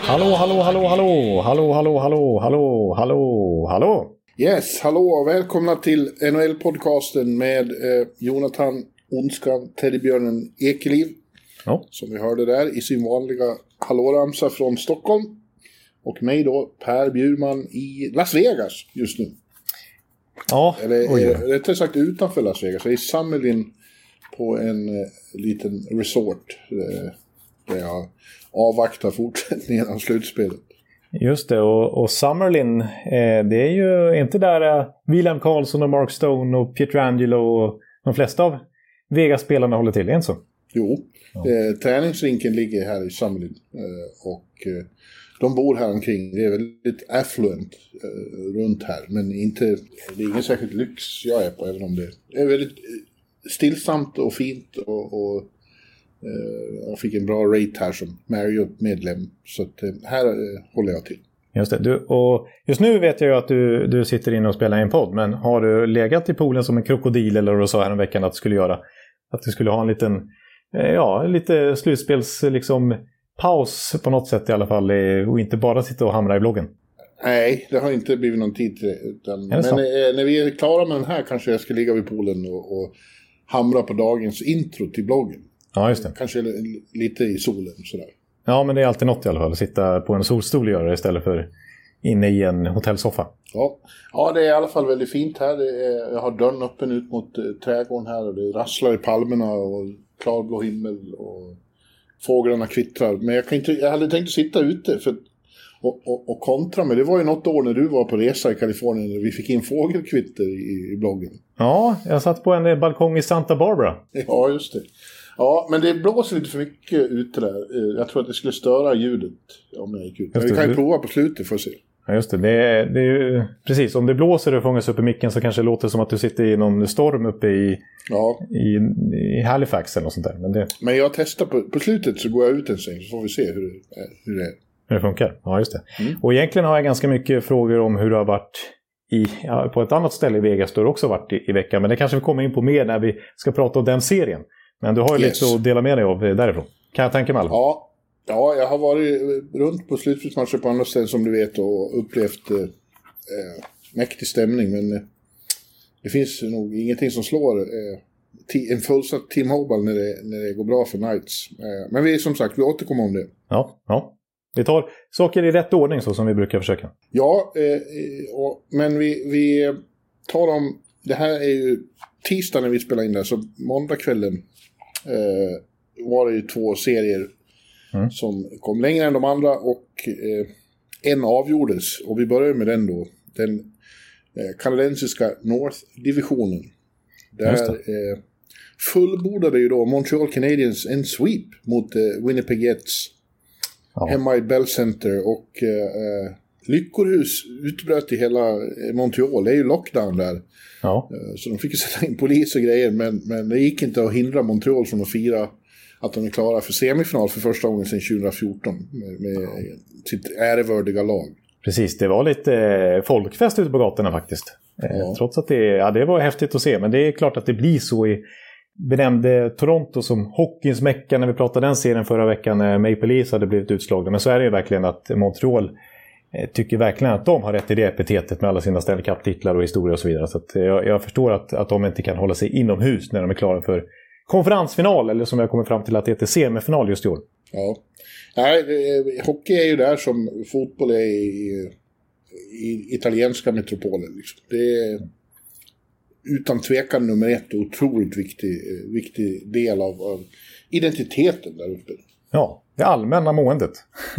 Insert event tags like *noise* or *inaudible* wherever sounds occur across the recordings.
Hallå, hallå, hallå, hallå, hallå, hallå, hallå, hallå, hallå, hallå. Yes, hallå och välkomna till NHL-podcasten med eh, Jonathan Ondskan, Teddybjörnen Ekeliv. Ja. Som vi hörde där i sin vanliga hallåramsa från Stockholm. Och mig då, Per Bjurman i Las Vegas just nu. Ja, Eller oj, eh, rättare sagt utanför Las Vegas. Jag är i Summerlin på en eh, liten resort. Eh, där jag avvaktar fortsättningen av slutspelet. just det. Och, och Summerlin, eh, det är ju inte där eh, William Karlsson och Mark Stone och Pietrangelo och de flesta av Vegas-spelarna håller till, är det inte så? Jo, eh, träningsrinken ligger här i Summerlin. Eh, och eh, de bor här omkring. Det är väldigt affluent eh, runt här. Men inte, det är ingen särskilt lyx jag är på. Även om det är väldigt stillsamt och fint. Och, och jag fick en bra rate här som Marriott-medlem. Så eh, här eh, håller jag till. Just det. Du, och just nu vet jag ju att du, du sitter inne och spelar i en podd, men har du legat i poolen som en krokodil eller vad du sa här en veckan att du skulle göra? Att du skulle ha en liten, eh, ja, lite slutspels, liksom, paus på något sätt i alla fall eh, och inte bara sitta och hamra i bloggen? Nej, det har inte blivit någon tid till det. Men så? eh, när vi är klara med den här kanske jag ska ligga vid poolen och, och hamra på dagens intro till bloggen. Ja, just det. Kanske li- lite i solen sådär. Ja, men det är alltid något i alla fall. Att sitta på en solstol och göra det istället för inne i en hotellsoffa. Ja. ja, det är i alla fall väldigt fint här. Är, jag har dörren öppen ut mot eh, trädgården här och det rasslar i palmerna och klarblå himmel och fåglarna kvittrar. Men jag, kan inte, jag hade tänkt att sitta ute för, och, och, och kontra med. Det var ju något år när du var på resa i Kalifornien när vi fick in fågelkvitter i, i bloggen. Ja, jag satt på en balkong i Santa Barbara. Ja, just det. Ja, men det blåser lite för mycket ute där. Eh, Jag tror att det skulle störa ljudet om jag gick ut. Men vi kan ju prova på slutet för att se. Ja, just det. Det är, det är ju, precis, om det blåser och fångas upp i micken så kanske det låter som att du sitter i någon storm uppe i, Ja, i, i Halifax eller något sånt där. Men det, men jag testar på, på slutet så går jag ut en sväng så får vi se hur det, hur det är. hur det funkar. Ja, just det. Och egentligen har jag ganska mycket frågor om hur det har varit i, ja, på ett annat ställe i Vegas där du också varit i, i veckan. Men det kanske vi kommer in på mer när vi ska prata om den serien. Men du har ju Yes. lite att dela med dig av eh, därifrån. Kan jag tänka mig. alla. Ja, ja, jag har varit eh, runt på slutspelsmatcher på andra ställen som du vet och upplevt eh, eh, mäktig stämning. Men eh, det finns nog ingenting som slår eh, en fullsatt Team Mobile när det, när det går bra för Knights. Eh, men vi som sagt, vi återkommer om det. Ja, ja. Vi tar saker i rätt ordning så som vi brukar försöka. Ja, och, men vi, vi tar om... Det här är ju tisdag när vi spelar in det, här, så måndagskvällen eh, var det ju två serier Mm. som kom längre än de andra och eh, en avgjordes. Och vi börjar med den då. Den eh, kanadensiska North-divisionen. Där eh, fullbordade ju då Montreal Canadiens en sweep mot eh, Winnipeg Jets Ja. hemma i Bell Center och eh, lyckorhus utbröt i hela eh, Montreal. Det är ju lockdown där. Ja. Eh, Så de fick ju *laughs* sätta in polis och grejer, men, men det gick inte att hindra Montreal från att fira att de är klara för semifinal för första gången sedan 2014 med, med sitt ärevördiga lag. Precis, det var lite eh, folkfest ute på gatorna faktiskt. Ja. Trots att det, ja, det var häftigt att se, men det är klart att det blir så i... Benämnde Toronto som hockeyns mecka när vi pratade den serien förra veckan när Maple Leafs hade blivit utslagna. Men så är det ju verkligen att Montreal tycker verkligen att de har rätt i det epitetet med alla sina Stanley Cup-titlar och historia och så vidare. Så eh, jag, jag förstår att, att de inte kan hålla sig inomhus när de är klara för konferensfinal, eller som jag kommer fram till att det heter semifinal just i år. Ja. Nej, eh, hockey är ju där som fotboll är i, i italienska metropoler. Liksom. Det är utan tvekan nummer ett och otroligt viktig, eh, viktig del av, av identiteten där uppe. Ja, det allmänna måendet.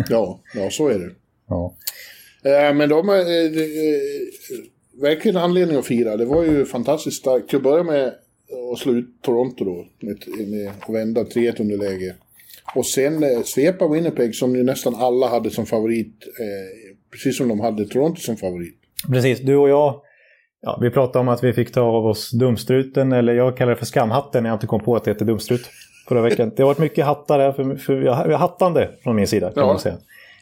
Ja, ja så är det. Ja. Eh, Men de har eh, eh, verkligen anledning att fira. Det var ju fantastiskt starkt. Till att börja med att slå ut Toronto då. Med, att vända 3-1 underläge. Och sen svepa Winnipeg som ju nästan alla hade som favorit, precis som de hade Toronto som favorit. Precis, du och jag, ja, vi pratade om att vi fick ta av oss dumstruten, eller jag kallar det för skamhatten när jag inte kom på att det heter dumstrut förra veckan. Det har varit mycket hattar här, för, för, hattande från min sida kan Ja. man säga.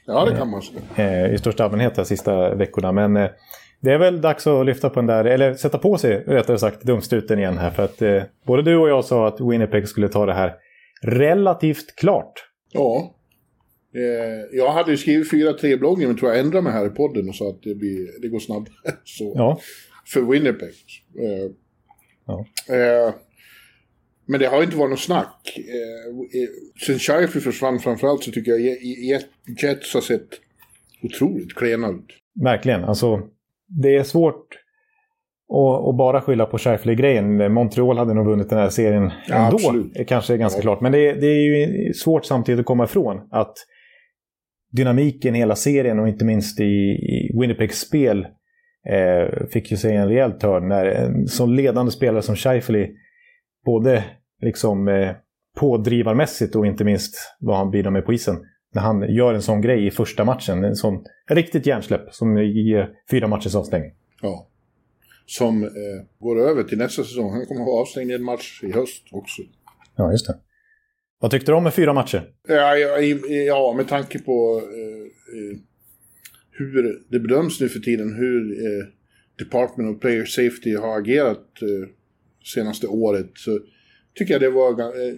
Ja, det kan man säga. eh, i största allmänhet de sista veckorna. Men eh, det är väl dags att lyfta på den där, eller sätta på sig rättare sagt dumstruten igen här. För att eh, både du och jag sa att Winnipeg skulle ta det här relativt klart. Ja. Eh, jag hade ju skrivit 4-3 bloggen, men tror jag ändrade mig här i podden och sa att det, blir, det går snabbare. *laughs* Så, Ja, För Winnipeg. Eh, Ja. eh, men det har inte varit något snack. Eh, eh, sen Shifley försvann framförallt så tycker jag Je- Je- Jets har sett otroligt klena ut. verkligen. Alltså, det är svårt att, bara skylla på Scheifele-grejen. Montreal hade nog vunnit den här serien Ja, ändå. absolut. Det kanske ganska Ja. klart. Men det, är- det är ju svårt samtidigt att komma ifrån att dynamiken i hela serien och inte minst i, i Winnipegs spel eh, fick ju sig en rejäl törn när en sån ledande spelare som Scheifele både liksom eh, pådrivarmässigt och inte minst vad han bidrar med på isen. När han gör en sån grej i första matchen. En sån riktigt hjärnsläpp som ger fyra matchers avstängning. Ja. Som eh, går över till nästa säsong. Han kommer att ha avstängd i en match i höst också. Ja, just det. Vad tyckte du om med fyra matcher? Ja, ja, ja med tanke på eh, eh, hur det bedöms nu för tiden, hur eh, Department of Player Safety har agerat eh, senaste året, så tycker jag det var, eh,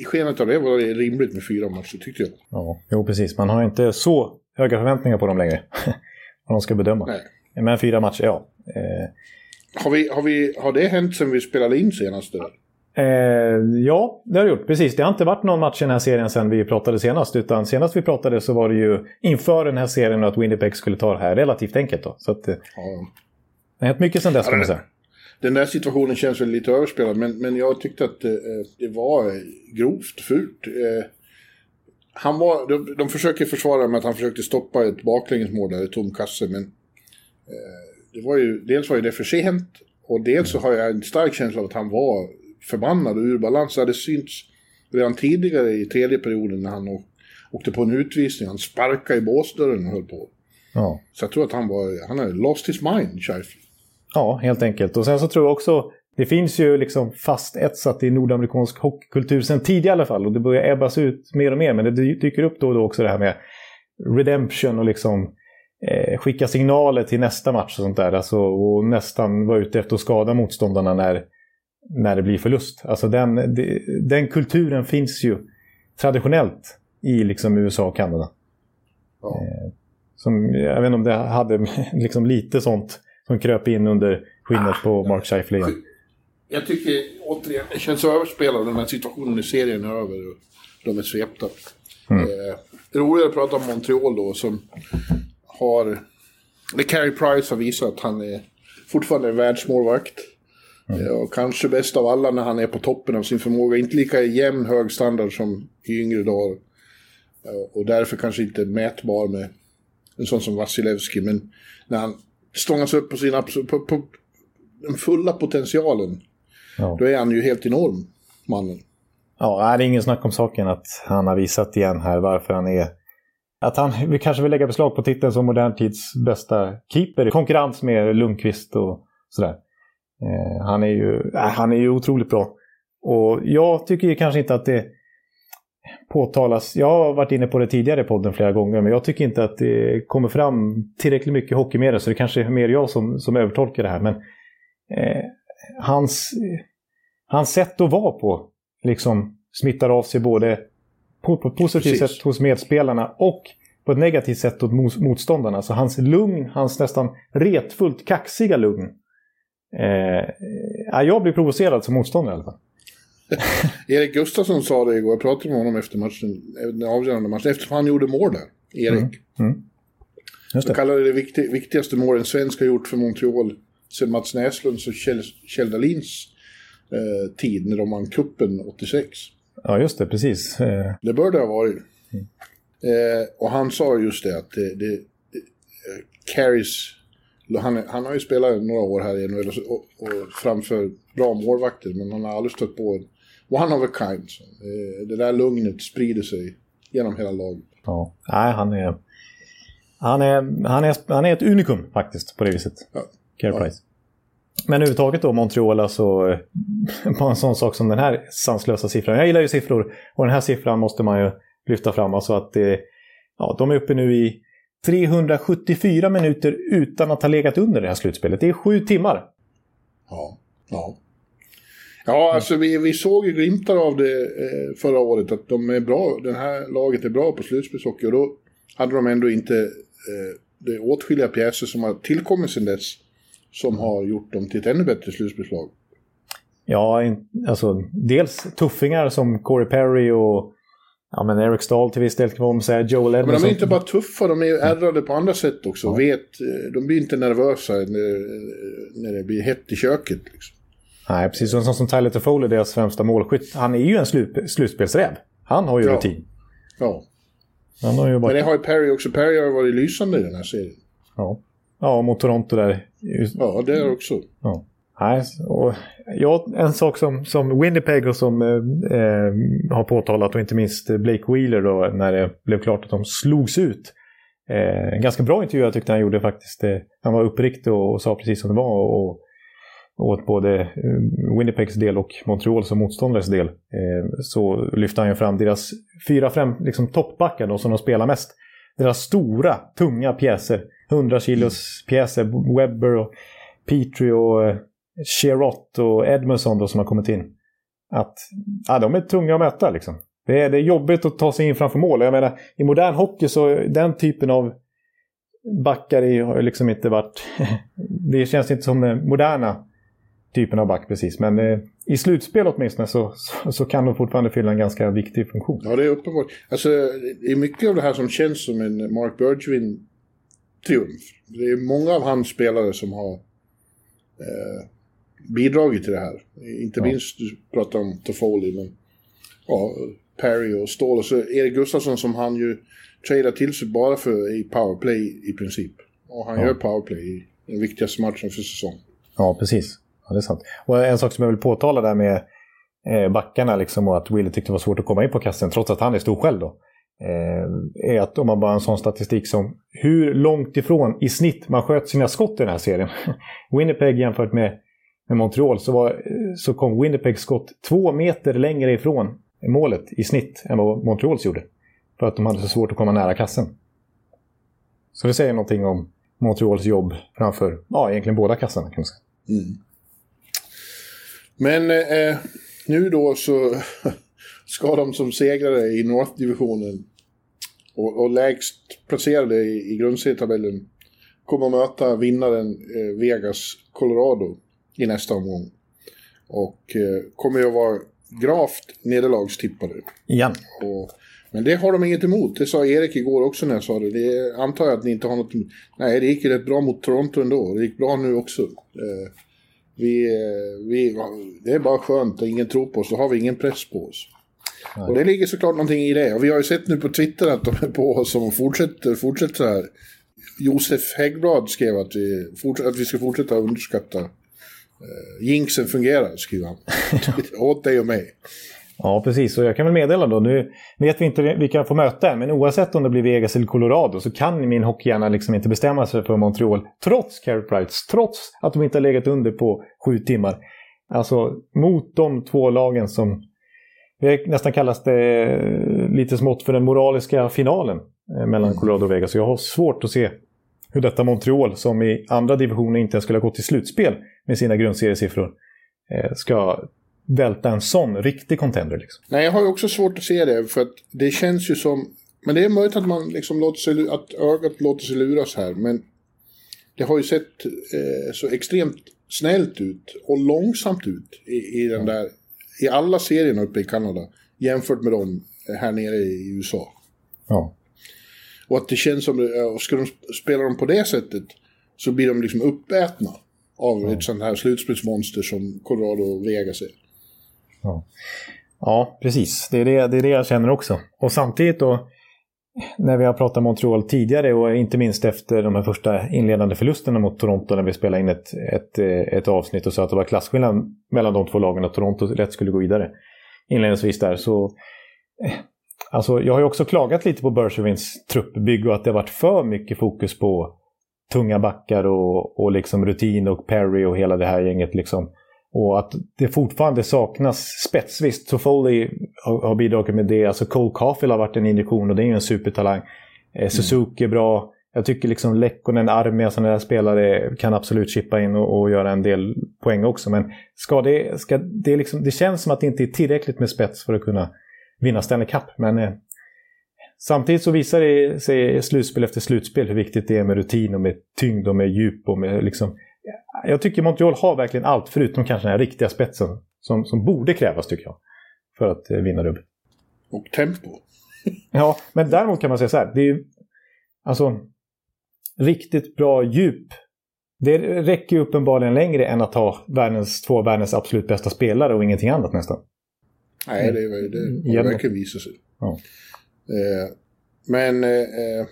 i skenet av det var det rimligt med fyra matcher, tyckte jag. Ja, jo precis. Man har inte så höga förväntningar på dem längre. *laughs* Vad de ska bedöma. Nej. Men fyra matcher, ja. Eh, Har, vi, har, vi, har det hänt sen vi spelade in senast? Eller? Eh, ja, det har det gjort. Precis. Det har inte varit någon match i den här serien sen vi pratade senast. Utan senast vi pratade så var det ju inför den här serien att Winnipeg skulle ta det här relativt enkelt. Då. Så att, eh, Ja. det har hänt mycket sen dess kan man säga. Den där situationen känns väl lite överspelad, men, men jag tyckte att eh, det var grovt fult. Eh, han var, de, de försöker försvara med att han försökte stoppa ett baklängesmål där i tom kasse, men eh, det var ju, dels var ju det för sent och dels så har jag en stark känsla av att han var förbannad och ur balans. Det hade synts redan tidigare i tredje perioden när han åkte på en utvisning. Han sparkade i båsdörren och höll på. Ja. Så jag tror att han var, han hade lost his mind, Scheifele. Ja, helt enkelt. Och sen så tror jag också det finns ju liksom fast etsat i nordamerikansk hockeykultur sen tidigare i alla fall. Och det börjar ebbas ut mer och mer. Men det dy- dyker upp då och då också det här med redemption och liksom eh, skicka signaler till nästa match och sånt där. Alltså, och nästan vara ute efter att skada motståndarna när, när det blir förlust. Alltså den, den kulturen finns ju traditionellt i liksom USA och Kanada. Ja. Som, jag vet inte om det hade *laughs* liksom lite sånt som kröp in under skinnet på Mark Scheifele igen. Jag tycker återigen, det känns överspelat den här situationen i serien är över och de är svepta. Eh, roligare att prata om Montreal då som har, det Carey Price har visat att han är fortfarande en världsmålvakt. Eh, och kanske bäst av alla när han är på toppen av sin förmåga. Inte lika jämn hög standard som i yngre dagar. Eh, och därför kanske inte mätbar med en sån som Vasilevski. Men när han stångas upp på sin absolut, på, på den fulla potentialen Ja. då är han ju helt enorm, mannen. Ja, det är ingen snack om saken att han har visat igen här varför han är... Att han vi kanske vill lägga beslag på titeln som modern tids bästa keeper i konkurrens med Lundqvist och sådär. Eh, han, är ju, äh, han är ju otroligt bra. Och jag tycker ju kanske inte att det påtalas. Jag har varit inne på det tidigare i podden flera gånger, men jag tycker inte att det kommer fram tillräckligt mycket hockeymedia, så det kanske är mer jag som, som övertolkar det här. Men eh, hans, hans sätt att vara på liksom smittar av sig både på, på ett positivt Precis. sätt hos medspelarna och på ett negativt sätt åt motståndarna. Så hans lugn, hans nästan retfullt kaxiga lugn. Eh, ja, jag blir provocerad som motståndare i alla fall. *laughs* Erik Gustafsson sa det igår, jag pratade med honom efter matchen, den avgörande matchen, eftersom han gjorde mål där, Erik. De det. kallade det vikti, viktigaste mål en svensk har gjort för Montreal sen Mats Näslunds och Kjell, Kjell Dahlins eh, tid när de vann kuppen 86. Ja, just det. Precis. Eh, Det bör det ha varit. Eh, och han sa just det att det, det, det eh, carries... Han, han har ju spelat några år här i NHL och, och, och framför bra målvakter, men han har aldrig stött på en one of a kind. Eh, det där lugnet sprider sig genom hela laget. Ja, nej, han är, han är, han är, han är ett unikum faktiskt på det viset. Ja. Care Ja. Price. Men överhuvudtaget då, Montreal, alltså, eh, *laughs* på en sån sak som den här sanslösa siffran. Jag gillar ju siffror och den här siffran måste man ju lyfta fram. Alltså att eh, ja, de är uppe nu i 374 minuter utan att ha legat under det här slutspelet. Det är sju timmar. Ja, ja. Ja, alltså vi, vi såg ju glimtar av det eh, förra året, att de är bra, det här laget är bra på slutspelshockey och då hade de ändå inte, eh, det är åtskilliga pjäser som har tillkommit sedan dess som har gjort dem till ett ännu bättre slutspelslag. Ja, alltså dels tuffingar som Corey Perry och ja, men Eric Stahl till viss del kan man säga. Joel Men Edmondson. de är inte bara tuffa, de är ärrade på andra sätt också. Vet, eh, de blir inte nervösa när, när det blir hett i köket. Liksom. Nej, precis. Och en sån som Tyler Toffoli, deras främsta målskytt. Han är ju en slut, slutspelsräv. Han har ju Ja. rutin. Ja. Han har ju bara... Men det har ju Perry också. Perry har varit lysande i den här serien. Ja. ja, mot Toronto där. Ja, det är också. Ja. Nej, och ja, en sak som, som Winnipeg och som eh, eh, har påtalat och inte minst Blake Wheeler då när det blev klart att de slogs ut. Eh, en ganska bra intervju jag tyckte han gjorde faktiskt. Eh, han var uppriktig och, och sa precis som det var. Och, och åt både eh, Winnipegs del och Montreals som motståndares del. Eh, så lyfte han ju fram deras fyra fem liksom, toppbackar då, som de spelar mest. Deras stora, tunga pjäser. 100 kilos pjäser. Webber och Petrie och eh, Sherrott och Edmondson då som har kommit in. Att ja, de är tunga att möta liksom. Det är, det är jobbigt att ta sig in framför mål. Jag menar, i modern hockey så den typen av backar har ju liksom inte varit... *laughs* det känns inte som det moderna typen av back precis. Men eh, i slutspel åtminstone så, så, så kan de fortfarande fylla en ganska viktig funktion. Ja, det är uppenbart. Alltså, det är mycket av det här som känns som en Mark Bergevin-triumf. Det är många av hans spelare som har eh, bidragit till det här. Inte Ja. minst, du pratar om Toffoli, men ja, Perry och Ståhl. Och så Erik Gustafsson som han ju tradar till sig bara för i powerplay i princip. Och han Ja. gör powerplay i den viktigaste matchen för säsongen. Ja, precis. Ja, det är sant. Och en sak som jag vill påtala där med eh, backarna liksom, och att Willy tyckte det var svårt att komma in på kassen trots att han är stor själv då. Eh, är att om man bara har en sån statistik som hur långt ifrån i snitt man sköt sina skott i den här serien. *laughs* Winnipeg jämfört med, med Montreal så, var, så kom Winnipegs skott två meter längre ifrån målet i snitt än vad Montreals gjorde. För att de hade så svårt att komma nära kassen. Så det säger någonting om Montreals jobb framför, ja egentligen båda kassarna kan man säga. Mm. Men eh, nu då så *laughs* ska de som segrare i North-divisionen och, och lägst placerade i, i grundserietabellen kommer att möta vinnaren eh, Vegas Colorado i nästa omgång. Och eh, kommer ju att vara gravt nederlagstippade. Igen. Och, men det har de inget emot. Det sa Erik igår också när jag sa det. Det antar jag att ni inte har något emot. Nej, det gick ju rätt bra mot Toronto ändå. Det gick bra nu också. Eh, vi, vi, det är bara skönt och ingen tror på oss. Då har vi ingen press på oss. Och det ligger såklart någonting i det. Och vi har ju sett nu på Twitter att de är på oss och fortsätter, fortsätter så här. Josef Häggblad skrev att vi, att vi ska fortsätta underskatta eh, jinxen fungerar, skriver han. *laughs* Åt dig och mig. Ja, precis. Och jag kan väl meddela då, nu vet vi inte vilka jag får möta än, men oavsett om det blir Vegas eller Colorado så kan min hockeyhjärna liksom inte bestämma sig för Montreal, trots Carey Price, trots att de inte har legat under på sju timmar. Alltså mot de två lagen som nästan kallas det eh, lite smått för den moraliska finalen eh, mellan Colorado och Vegas. Så jag har svårt att se hur detta Montreal, som i andra divisioner inte ens skulle ha gått till slutspel med sina grundseriesiffror, eh, ska välta en sån riktig contender. Liksom. Nej, jag har ju också svårt att se det, för att det känns ju som... Men det är möjligt att man liksom låter sig, att ögat låter sig luras här, men det har ju sett eh, så extremt snällt ut och långsamt ut i, i den där... I alla serierna uppe i Kanada, jämfört med dem här nere i USA. Ja. Och att det känns som, och ska de sp- spela dem på det sättet så blir de liksom uppätna av ett sånt här slutspelsmonster som Colorado och Vegas är. Ja. ja, precis. Det är det, det är det jag känner också. Och samtidigt då, när vi har pratat Montreal tidigare och inte minst efter de här första inledande förlusterna mot Toronto när vi spelade in ett, ett, ett avsnitt och sa att det var klasskillnad mellan de två lagen och Toronto lätt skulle gå vidare. inledningsvis där. Så, eh, alltså, jag har ju också klagat lite på Bergevins truppbygge och att det har varit för mycket fokus på tunga backar och, och liksom rutin och Perry och hela det här gänget. Liksom. Och att det fortfarande saknas spets. Visst, Toffoli har, har bidragit med det. Alltså Cole Caulfield har varit en injektion och det är ju en supertalang. Eh, Suzuki är bra. Jag tycker liksom Lekkonen, Armia, sådana där spelare kan absolut chippa in och, och, göra en del poäng också. Men ska det, ska det, liksom, det känns som att det inte är tillräckligt med spets för att kunna vinna Stanley Cup. Men eh, samtidigt så visar det sig slutspel efter slutspel hur viktigt det är med rutin och med tyngd och med djup. Och med liksom, jag tycker Montreal har verkligen allt förutom kanske den här riktiga spetsen som, som borde krävas tycker jag. För att eh, vinna dubbel. Och tempo. *laughs* ja, men däremot kan man säga så här. Det är alltså, riktigt bra djup. Det räcker ju uppenbarligen längre än att ha världens, två världens absolut bästa spelare och ingenting annat nästan. Nej, det, det, det har verkligen visat sig. Ja. Eh, men, eh, eh,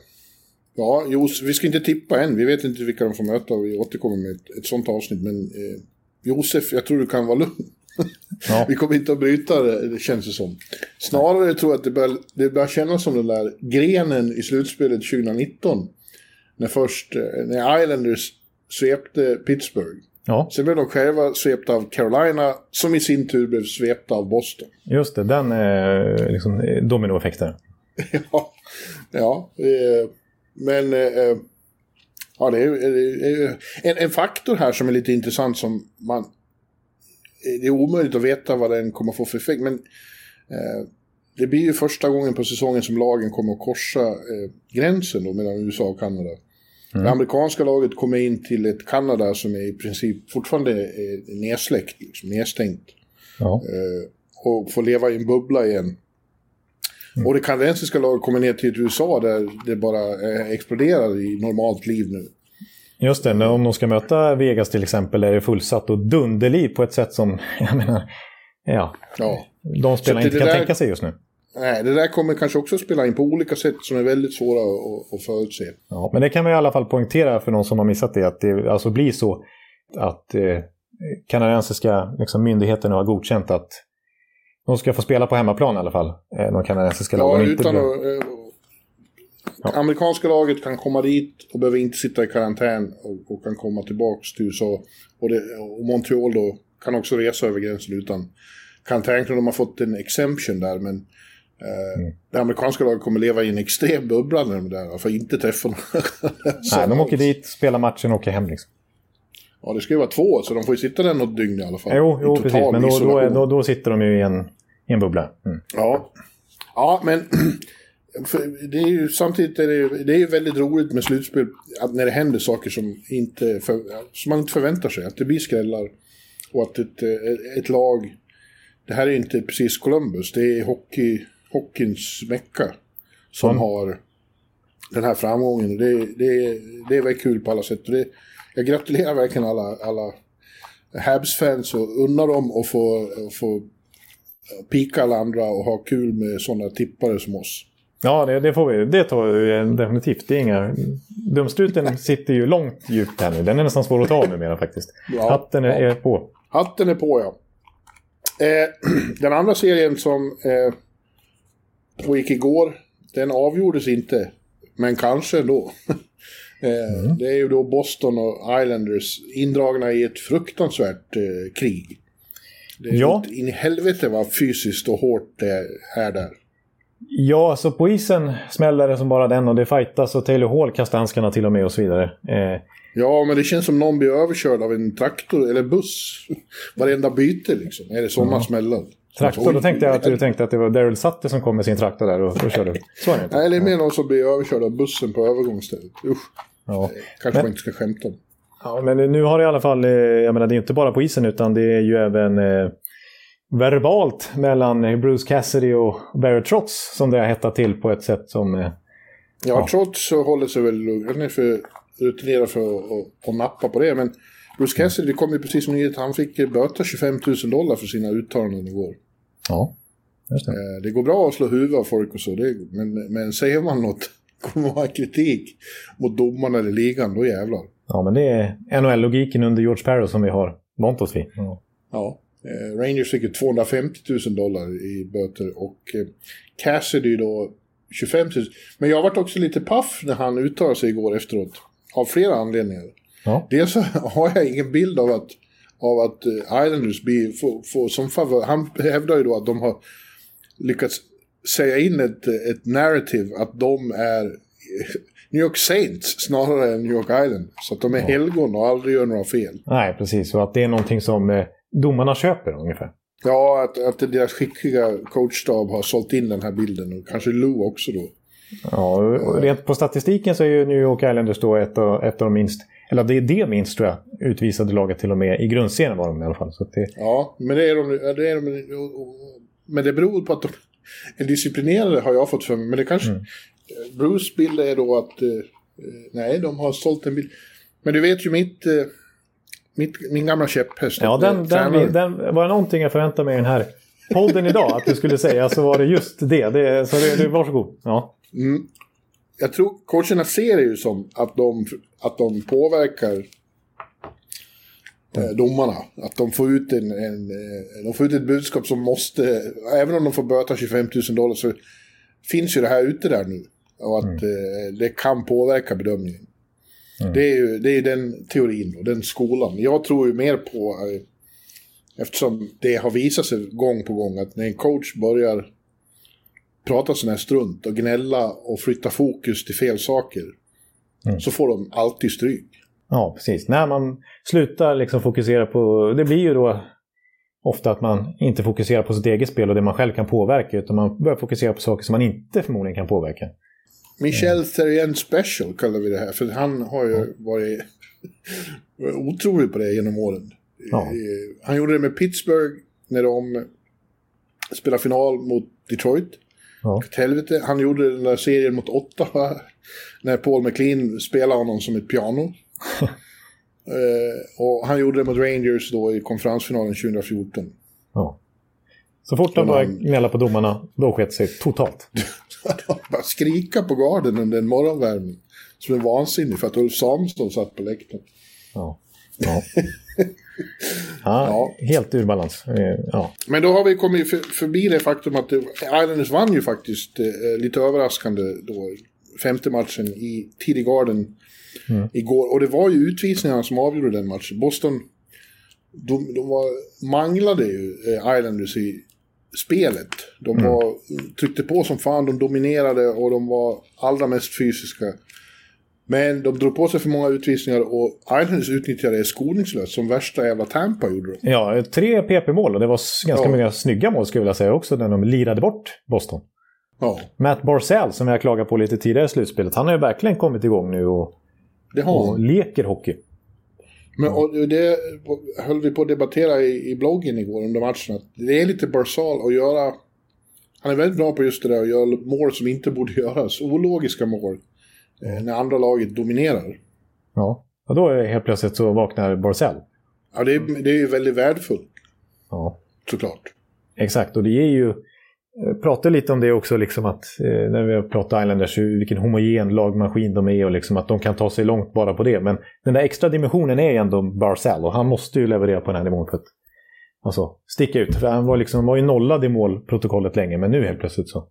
ja, Jos, vi ska inte tippa än. Vi vet inte vilka de får möta och vi återkommer med ett, ett sånt avsnitt. Men eh, Josef, jag tror du kan vara lugn. *laughs* Ja. vi kommer inte att bryta det, det känns det som. Snarare tror jag att det börjar, det börjar kännas som den där grenen i slutspelet 2019 när först, eh, när Islanders svepte Pittsburgh. Ja. Sen blev de själva svepta av Carolina, som i sin tur blev svepta av Boston. Just det, den eh, liksom, dominoeffekten. *laughs* ja, ja eh, men eh, ja, det är, det är en, en, faktor här som är lite intressant som man... Det är omöjligt att veta vad den kommer få för effekt, men eh, det blir ju första gången på säsongen som lagen kommer att korsa eh, gränsen då mellan USA och Kanada. Mm. Det amerikanska laget kommer in till ett Kanada som är i princip fortfarande är nedsläckt, liksom, nedstängt. Ja. Eh, och får leva i en bubbla igen. Mm. Och det kanadensiska laget kommer ner till USA där det bara eh, exploderar i normalt liv nu. Just det, om de ska möta Vegas till exempel är det fullsatt och dunderliv på ett sätt som, *laughs* jag menar, ja, ja. de spelarna inte kan där... tänka sig just nu. Nej, det där kommer kanske också spela in på olika sätt som är väldigt svåra att, att förutse. Ja, men det kan vi i alla fall poängtera för någon som har missat det, att det alltså blir så att eh, kanadensiska liksom, myndigheterna har godkänt att de ska få spela på hemmaplan i alla fall, eh, de kanadensiska lagen. Ja, utan att, eh, ja. Amerikanska laget kan komma dit och behöver inte sitta i karantän och, och kan komma tillbaka till USA. Och, det, och Montreal då kan också resa över gränsen utan karantän. De har fått en exemption där, men Mm. Det amerikanska laget kommer leva i en extrem bubbla när de där, för inte träffa *laughs* Nej, de åker dit, spelar matchen och åker hem liksom. Ja, det ska ju vara två, så de får ju sitta där något dygn i alla fall. Jo, jo precis, men då, då, då, då, sitter de ju i en, i en bubbla. Mm. Ja. ja, men *clears throat* det är ju, samtidigt är det, det är ju väldigt roligt med slutspel att när det händer saker som, inte för, som man inte förväntar sig. Att det blir skrällar och att ett, ett lag... Det här är inte precis Columbus, det är hockey hockeyns mecka som mm. har den här framgången. Det, det, det är väl kul på alla sätt. Det, jag gratulerar verkligen alla, alla Habs-fans och unnar dem att få, få pika alla andra och ha kul med sådana tippare som oss. Ja, det, det får vi. Det tar vi definitivt. Det är inga... Dumstruten sitter ju långt djupt här nu. Den är nästan svår att ta av numera faktiskt. Ja, Hatten är, ja. är, på. Hatten är på, ja. Eh, *clears throat* den andra serien som eh, pågick igår, den avgjordes inte. Men kanske då. *laughs* Eh, mm. Det är ju då Boston och Islanders indragna i ett fruktansvärt eh, krig. Det är ja. in i helvete vad fysiskt och hårt det är där. Ja, alltså på isen smäller det som bara den och det fightas och Taylor Hall kastar handskarna till och med och så vidare. Eh. Ja, men det känns som någon blir överkörd av en traktor eller buss. *laughs* Varenda byte liksom. Är det sådana mm. smällar? Traktor, då tänkte jag att du tänkte att det var Daryl Sutter som kom med sin traktor där och, och körde. Så är det inte. Nej, det är mer någon som blir överkörd av bussen på övergångsstället. Usch. Ja. Kanske men, man inte ska skämta om. Ja, men nu har det i alla fall, eh, jag menar det är inte bara på isen utan det är ju även eh, verbalt mellan Bruce Cassidy och Barry Trotz som det har hettat till på ett sätt som... Eh, ja, ja, Trotz håller sig väl lugn. För rutinerad för att, att nappa på det. Men Bruce Cassidy, det kom ju precis som nyhet, han fick böta 25 000 dollar för sina uttalanden igår. Ja, just det. Eh, det går bra att slå huvudet av folk och så, det, men, men säger man något, kommer man ha kritik mot domarna eller ligan, då jävlar. Ja, men det är NHL-logiken under George Parrow som vi har vant oss vid. Ja. ja. Eh, Rangers fick ju 250 000 dollar i böter och eh, Cassidy då 25 000. Men jag varit också lite paff när han uttalade sig igår efteråt. Av flera anledningar. Ja. Dels så *laughs* har jag ingen bild av att, av att eh, Islanders blir, får, får som favör. Han hävdar ju då att de har lyckats säga in ett, ett narrative att de är *laughs* New York Saints snarare än New York Island. Så att de är ja. helgon och aldrig gör några fel. Nej, precis. Och att det är någonting som eh, domarna köper ungefär. Ja, att, att deras skickliga coachstab har sålt in den här bilden. Och kanske Lou också då. Ja, rent på statistiken så är ju New York Islanders då ett av, ett av de minst, eller det är det minst tror jag, utvisade laget till och med. I grundserien var de i alla fall. Så det... Ja, men det är de, det är de, men det beror på att de är disciplinerade har jag fått för mig. Men det kanske, mm. Bruce bild är då att, eh, nej, de har sålt en bil. Men du vet ju mitt... Eh, mitt, min gamla käpphäst. Ja, den, den, den, var det någonting jag förväntade mig i den här podden idag att du skulle säga så var det just det. det så det, det, varsågod. Ja. Mm. Jag tror coacherna ser det ju som att de, att de påverkar eh, domarna. Att de får, ut en, en, eh, de får ut ett budskap som måste, även om de får böta 25 000 dollar så finns ju det här ute där nu. Och att mm. eh, det kan påverka bedömningen. Mm. Det är ju det är den teorin och den skolan. Jag tror ju mer på, eftersom det har visat sig gång på gång att när en coach börjar prata sån här strunt och gnälla och flytta fokus till fel saker mm. så får de alltid stryk. Ja, precis. När man slutar liksom fokusera på... Det blir ju då ofta att man inte fokuserar på sitt eget spel och det man själv kan påverka utan man börjar fokusera på saker som man inte förmodligen kan påverka. Michel Therrien Special kallar vi det här, för han har ju varit *laughs* otrolig på det genom åren. Ja. Han gjorde det med Pittsburgh när de spelade final mot Detroit. Ja. Helvete. Han gjorde den där serien mot Ottawa när Paul McLean spelade honom som ett piano. Uh, *laughs* och han gjorde det mot Rangers då i konferensfinalen 2014. Ja. Så fort han började gnälla på domarna, då sket sig totalt. *laughs* bara skrika på garden under en morgonvärmning. Som är vansinnig för att Ulf Samuelsson satt på läktaren. Ja. Ja. ja, *laughs* helt ur balans. Eh, ja. Men då har vi kommit förbi det faktum att Islanders vann ju faktiskt eh, lite överraskande då femte matchen i Tidig Garden mm. igår. Och det var ju utvisningarna som avgjorde den matchen. Boston, de, de var, manglade ju eh, Islanders i spelet. De mm. var, tryckte på som fan, de dominerade och de var allra mest fysiska. Men de drog på sig för många utvisningar och Islanders utnyttjade det skoningslöst som värsta jävla Tampa gjorde de. Ja, tre PP-mål och det var ganska ja. många snygga mål skulle jag vilja säga också när de lirade bort Boston. Ja. Matt Barzell som jag klagade på lite tidigare i slutspelet, han har ju verkligen kommit igång nu och, och leker hockey. Men och det höll vi på att debattera i, i bloggen igår under matchen. Att det är lite Barzal att göra... Han är väldigt bra på just det där att göra mål som inte borde *laughs* göras. Ologiska mål. Eh, när andra laget dominerar. Ja, och då är helt plötsligt så vaknar Barzell. Ja, det är, det är ju väldigt värdefullt. Ja. Såklart. Exakt, och det är ju pratar lite om det också, liksom att, eh, när vi har pratat Islanders, vilken homogen lagmaskin de är och liksom att de kan ta sig långt bara på det. Men den där extra dimensionen är ändå Barzell och han måste ju leverera på den här nivån för att alltså, sticka ut. För han var, liksom, var ju nollad i målprotokollet länge, men nu helt plötsligt så,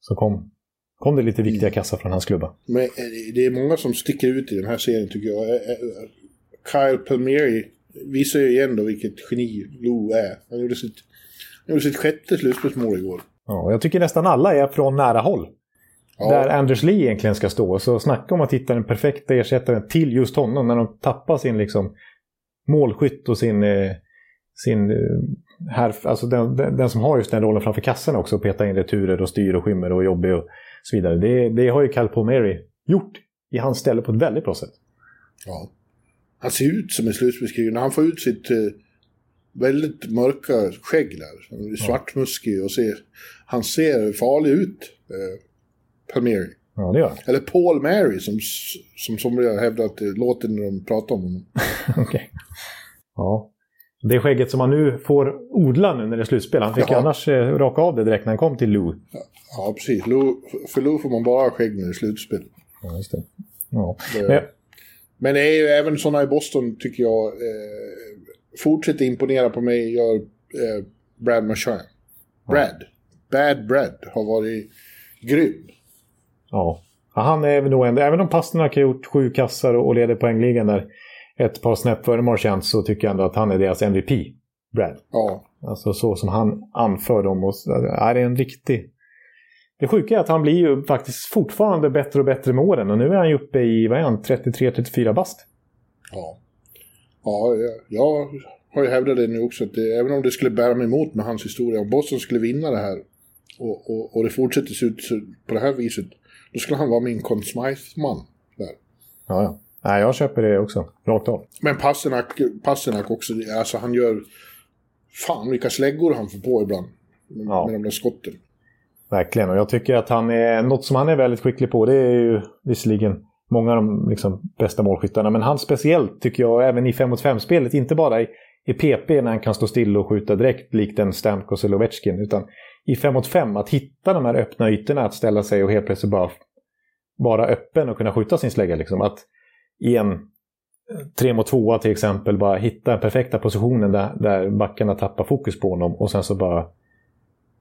så kom, kom det lite viktiga kassar från hans klubba. Men eh, det är många som sticker ut i den här serien tycker jag. Kyle Palmieri visar ju igen då vilket geni Lou är. Han gjorde sitt gjorde sitt sjätte slutspelsmål igår. Ja, jag tycker nästan alla är från nära håll. Ja. Där Anders Lee egentligen ska stå. Så snacka om att hitta den perfekta ersättaren till just honom när de tappar sin liksom, målskytt och sin, eh, sin eh, här, alltså den, den, den, som har just den rollen framför kassan också. Peta in returer och styr och skymmer och jobbig och så vidare. Det, det har ju Cal Palmieri gjort i hans ställe på ett väldigt bra sätt. Ja. Han ser ut som en slutspelskrigare. När han får ut sitt eh, väldigt mörka skägg där. Han är svartmuskig och ser, han ser farlig ut, eh, Palmieri. Ja, det gör han. Eller Paul Mary som, som somliga hävdar att det låter när de pratar om honom. *laughs* Okej. Okay. Ja. Det skägget som han nu får odla nu när det är slutspel. Han fick ja. annars eh, raka av det direkt när han kom till Lou. Ja, ja precis. Lou, för Lou får man bara ha skägg när det är slutspel. Ja, just det. Ja. det men, men det är ju även sådana i Boston tycker jag. Eh, fortsätter imponera på mig gör eh, Brad Marchand. Brad. Bad Brad har varit grym. Ja. ja han är nog ändå, även om Pasternak har gjort sju kassar och leder poängligan där ett par snäpp före Marchand så tycker jag ändå att han är deras MVP. Brad. Ja. Alltså så som han anför dem. Och, är det en riktig... Det sjuka är att han blir ju faktiskt fortfarande bättre och bättre med åren. Och nu är han ju uppe i, vad är han, 33-34 bast. Ja. Ja, jag, har ju hävdat det nu också. Att det, även om det skulle bära mig emot med hans historia. Om Boston skulle vinna det här. Och, och, och det fortsätter se ut på det här viset. Då skulle han vara min Conn Smythe-man. Där. Ja, ja. Nej, jag köper det också. Rakt av. Men Pasternak, Pasternak också. Alltså han gör... Fan vilka släggor han får på ibland. Med, Ja. med de där skotten. Verkligen, och jag tycker att han är... Något som han är väldigt skicklig på, det är ju visserligen många av de liksom, bästa målskyttarna. Men han speciellt, tycker jag, även i 5 mot 5-spelet, inte bara i, i PP när han kan stå still och skjuta direkt likt en Stamkos eller Ovechkin, utan i 5 mot 5, att hitta de här öppna ytorna, att ställa sig och helt plötsligt bara vara öppen och kunna skjuta sin slägga. Liksom. Att i en 3 mot 2 till exempel, bara hitta den perfekta positionen där, där backarna tappar fokus på honom och sen så bara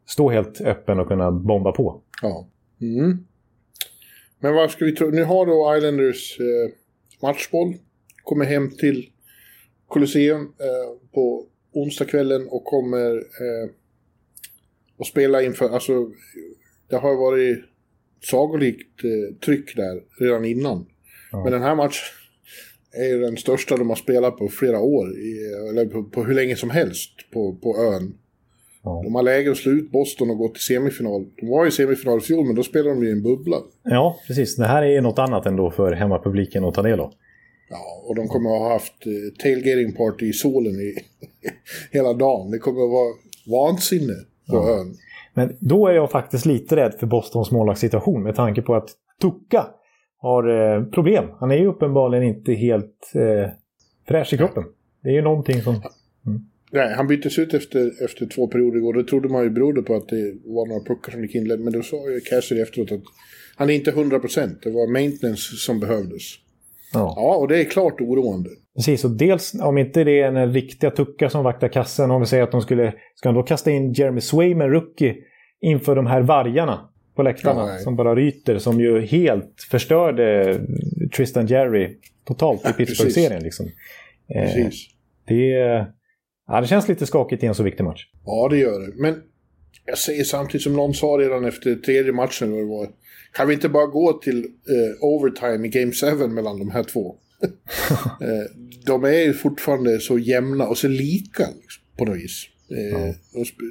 stå helt öppen och kunna bomba på. Ja. Mm. Men vad ska vi tro? Nu har då Islanders eh, matchboll. Kommer hem till Colosseum eh, på onsdagskvällen och kommer eh, att spela inför, alltså det har varit sagolikt eh, tryck där redan innan. Ja. Men den här matchen är ju den största de har spelat på flera år, i, eller på, på hur länge som helst på, på ön. Ja. De har läge att slå ut Boston och gå till semifinal. De var i semifinal i fjol, men då spelade de ju i en bubbla. Ja, precis. Det här är något annat ändå för hemmapubliken att ta del av. Ja, och de kommer att ha haft eh, tailgating party i solen i *laughs* hela dagen. Det kommer att vara vansinne på Ja. ön. Men då är jag faktiskt lite rädd för Bostons målvaktssituation med tanke på att Tucka har eh, problem. Han är ju uppenbarligen inte helt eh, fräsch i kroppen. Det är ju någonting som... Nej, han byttes ut efter, efter två perioder igår. Då trodde man ju berodde på att det var några puckar som gick inled. Men då sa ju Cassidy efteråt att han är inte 100%. Det var maintenance som behövdes. Ja. Ja, och det är klart oroande. Precis, och dels om inte det är en riktiga Tucka som vaktar kassen, om vi säger att de skulle... Ska de då kasta in Jeremy Swayman, rookie, inför de här vargarna på läktarna Ja, som bara ryter, som ju helt förstörde Tristan Jerry totalt i Ja, Pittsburgh-serien. Liksom. Eh, Precis. det, ja, det känns lite skakigt i en så viktig match. Ja, det gör det. Men jag säger samtidigt som någon sa redan efter tredje matchen, vad det var, kan vi inte bara gå till eh, overtime i Game 7 mellan de här två? *laughs* eh, de är ju fortfarande så jämna och så lika liksom, på något vis. Eh,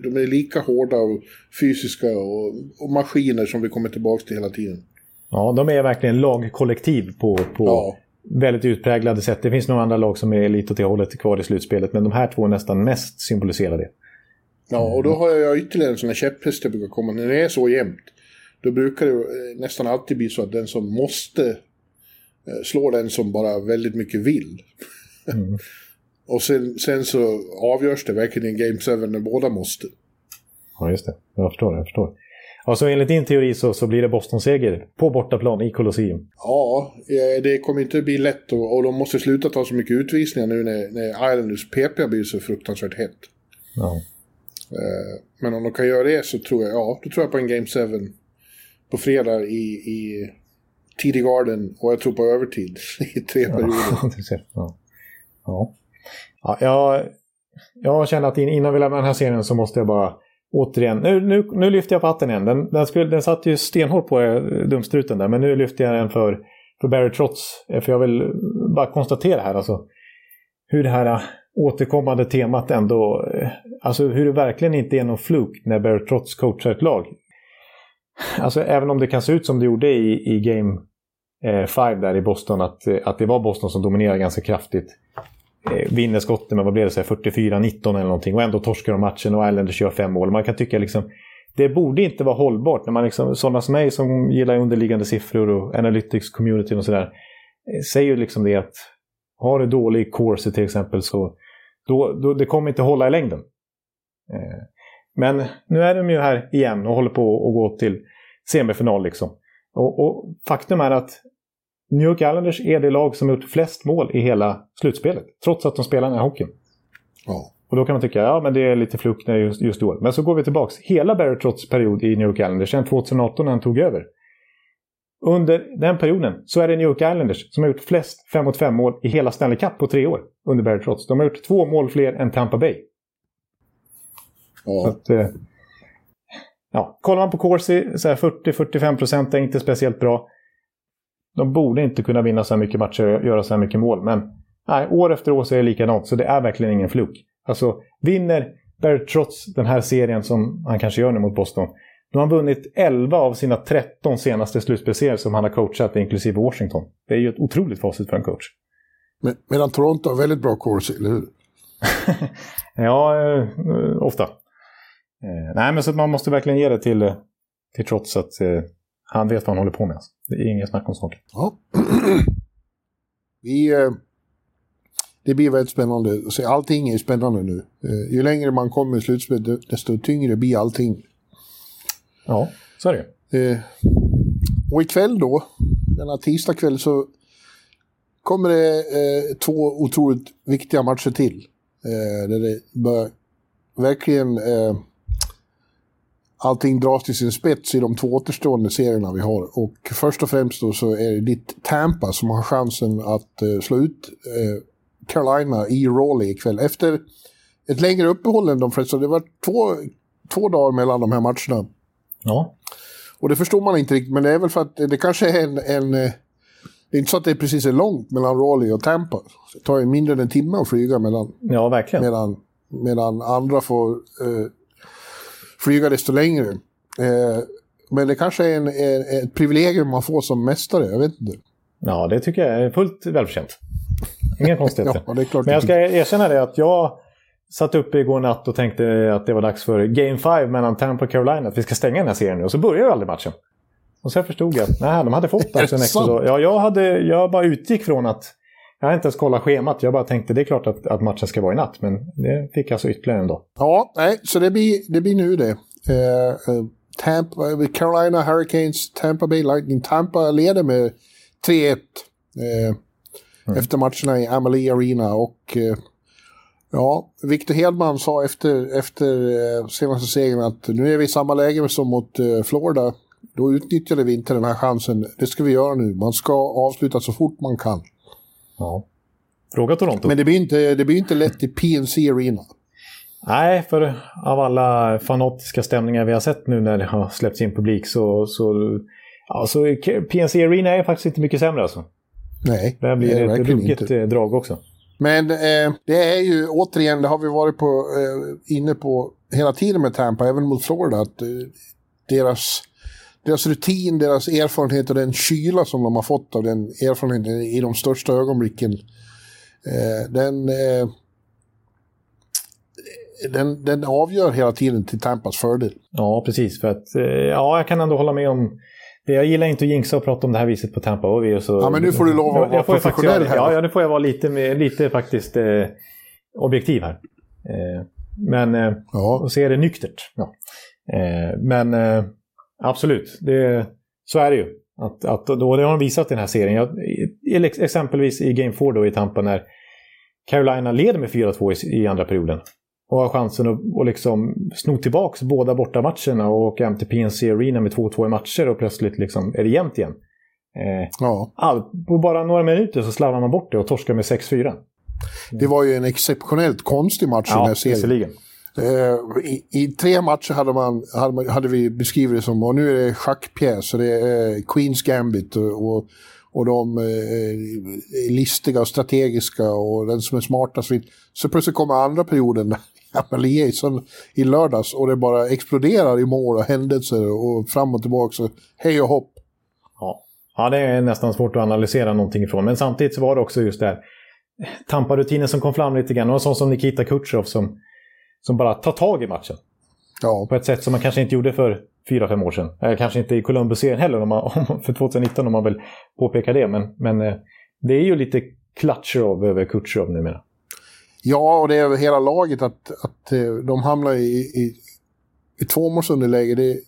de är lika hårda och fysiska och, och maskiner som vi kommer tillbaka till hela tiden. Ja, de är verkligen lagkollektiv på, på Ja. Väldigt utpräglade sätt. Det finns några andra lag som är lite åt det hållet kvar i slutspelet, men de här två nästan mest symboliserar det. Ja, och då har jag ytterligare en sån här käpphäst jag brukar komma. När det är så jämnt, då brukar det eh, nästan alltid bli så att den som måste eh, slår den som bara väldigt mycket vill. Mm. *laughs* och sen, sen så avgörs det verkligen i Game 7 när båda måste. Ja, just det. Jag förstår. Jag förstår. Ja, så enligt din teori så, så blir det Boston-seger på bortaplan i Colosseum. Ja, det kommer inte bli lätt och, och de måste sluta ta så mycket utvisningar nu när, när Islanders PP blir så fruktansvärt hett. Ja. Eh, Men om de kan göra det så tror jag, ja, då tror jag på en Game 7 på fredag i, i TD Garden och jag tror på övertid *laughs* i tre perioder. *laughs* ja. Ja. Ja, jag, jag känner att in- innan vi lämnar den här serien så måste jag bara återigen... Nu, nu, nu lyfter jag på hatten igen. Den, den, skulle, den satt ju stenhårt på eh, dumstruten där, men nu lyfter jag den för, för Barry Trotz. Eh, för jag vill bara konstatera här alltså hur det här eh, återkommande temat ändå... Alltså hur det verkligen inte är någon fluk när Barry Trotz coachar ett lag. Alltså även om det kan se ut som det gjorde i, i Game 5 där i Boston, att, att det var Boston som dominerade ganska kraftigt. Eh, vinner skotten med, vad blev det, 44-19 eller någonting och ändå torskar de matchen och Islanders gör fem mål. Man kan tycka liksom, det borde inte vara hållbart när man liksom, sådana som mig som gillar underliggande siffror och analytics community och sådär, eh, säger ju liksom det att har du dålig course till exempel så då, då, det kommer inte hålla i längden. Eh, Men nu är de ju här igen och håller på att gå till semifinal liksom. Och, och faktum är att New York Islanders är det lag som gjort flest mål i hela slutspelet. Trots att de spelar den här hockeyn. Ja. Och då kan man tycka ja men det är lite flukt just, just då. Men så går vi tillbaks. Hela Barry Trotts period i New York Islanders, sedan 2018 när han tog över. Under den perioden så är det New York Islanders som har gjort flest 5 mot 5 mål i hela Stanley Cup på tre år. Under Barry Trotts. De har gjort två mål fler än Tampa Bay. Ja. att, eh, ja. Kollar man på Corsi, så här 40-45 procent är inte speciellt bra. De borde inte kunna vinna så här mycket matcher och göra så här mycket mål. Men nej, år efter år så är det likadant. Så det är verkligen ingen fluk. Alltså, vinner Barry Trotz den här serien som han kanske gör nu mot Boston. Då har han vunnit 11 av sina 13 senaste slutspelsserier som han har coachat, inklusive Washington. Det är ju ett otroligt facit för en coach. Men, medan Toronto har väldigt bra corsi, eller hur? *laughs* Ja, eh, ofta. Eh, nej, men så man måste verkligen ge det till, eh, till Trots att eh, han vet vad han håller på med. Det är inget snack om saken. Ja. *clears throat* Vi, eh, det blir väldigt spännande. se. Allting är spännande nu. Eh, ju längre man kommer i slutspelet, desto tyngre blir allting. Ja, så är det Eh, och ikväll då, denna tisdag kväll, så kommer det två otroligt viktiga matcher till. Där det bör verkligen allting dras till sin spets i de två återstående serierna vi har. Och först och främst då så är det ditt Tampa som har chansen att eh, slå ut eh, Carolina i Raleigh ikväll. Efter ett längre uppehåll än de flesta. Det var två, två dagar mellan de här matcherna. Ja, Och det förstår man inte riktigt, men det är väl för att det kanske är en... en eh, det är inte så att det precis är långt mellan Raleigh och Tampa. Det tar ju mindre än en timme att flyga mellan, ja verkligen. medan, medan andra får eh, flyga desto längre. Eh, men det kanske är en, en, ett privilegium man får som mästare, jag vet inte. Ja, det tycker jag är fullt välförtjänt. Inga *laughs* konstigheter. Ja, Men jag ska erkänna det att jag satt uppe igår natt och tänkte att det var dags för Game 5 mellan Tampa och Carolina. Att vi ska stänga den här serien nu. Och så började ju aldrig matchen. Och sen förstod jag att nej, de hade fått *laughs* alltså en extra. Ja, jag, hade, jag bara utgick från att... Jag hade inte ens kollat schemat. Jag bara tänkte det är klart att, att matchen ska vara i natt. Men det fick alltså ytterligare en dag. Ja, nej, så det blir, det blir nu det. Eh, eh, Tampa, Carolina Hurricanes, Tampa Bay Lightning. Tampa leder med 3-1 eh, efter matcherna i Amalie Arena. Och eh, ja, Victor Hedman sa efter, efter eh, senaste segern att nu är vi i samma läge som mot eh, Florida. Då utnyttjade vi inte den här chansen. Det ska vi göra nu. Man ska avsluta så fort man kan. Ja. Fråga Toronto. Men det blir inte, det blir inte lätt i PNC Arena. Nej, för av alla fanatiska stämningar vi har sett nu när det har släppts in publik så... så alltså, PNC Arena är faktiskt inte mycket sämre alltså. Nej, Det här blir det ett ruggigt inte. eh, drag också. Men eh, det är ju återigen, det har vi varit på, eh, inne på hela tiden med Tampa, även mot Florida, att eh, deras, deras rutin, deras erfarenhet och den kyla som de har fått av den erfarenheten i de största ögonblicken, eh, den, eh, den, den avgör hela tiden till Tampas fördel. Ja, precis. För att, eh, ja, jag kan ändå hålla med om... Jag gillar inte att jinxa och prata om det här viset på Tampa. Och vi är så, Ja, men nu får du lov att vara professionell här. Ja, ja, nu får jag vara lite, lite faktiskt eh, objektiv här. Eh, men, eh, Ja, och se det nyktert. Ja. Eh, men eh, absolut, det, så är det ju. Att, att, då, det har de visat i den här serien. Jag, exempelvis i Game 4 då i Tampa när Carolina leder med 4-2 i, i andra perioden. Och har chansen att och liksom sno tillbaka båda bortamatcherna och åka hem till PNC Arena med 2-2 i matcher och plötsligt liksom är det jämnt igen. Eh, ja. all, på bara några minuter så slarvar man bort det och torskar med 6-4. Det var ju en exceptionellt konstig match i den Ja, här serien. visserligen. Eh, I, I tre matcher hade, man, hade, man, hade vi beskrivit det som, och nu är det schackpjäs, och det är Queens Gambit och, och, och de eh, är listiga och strategiska och den som är smartast. Så plötsligt kommer andra perioden, *laughs* Jason i lördags, och det bara exploderar i mål och händelser och fram och tillbaka. Så hej och hopp. Ja. ja, det är nästan svårt att analysera någonting ifrån. Men samtidigt så var det också just det här eh, Tampa-rutinen som kom fram lite grann. Och en sån som Nikita Kutjerov som, som bara tar tag i matchen. Ja, På ett sätt som man kanske inte gjorde för fyra fem år sedan. Eller kanske inte i Columbus-serien heller, om man, *laughs* om, för 2019 om man vill påpeka det. Men, men eh, det är ju lite Klatjerov över Kutjerov numera. Ja, och det är hela laget att, att eh, de hamnar i, i, i tvåmålsunderläge. Det,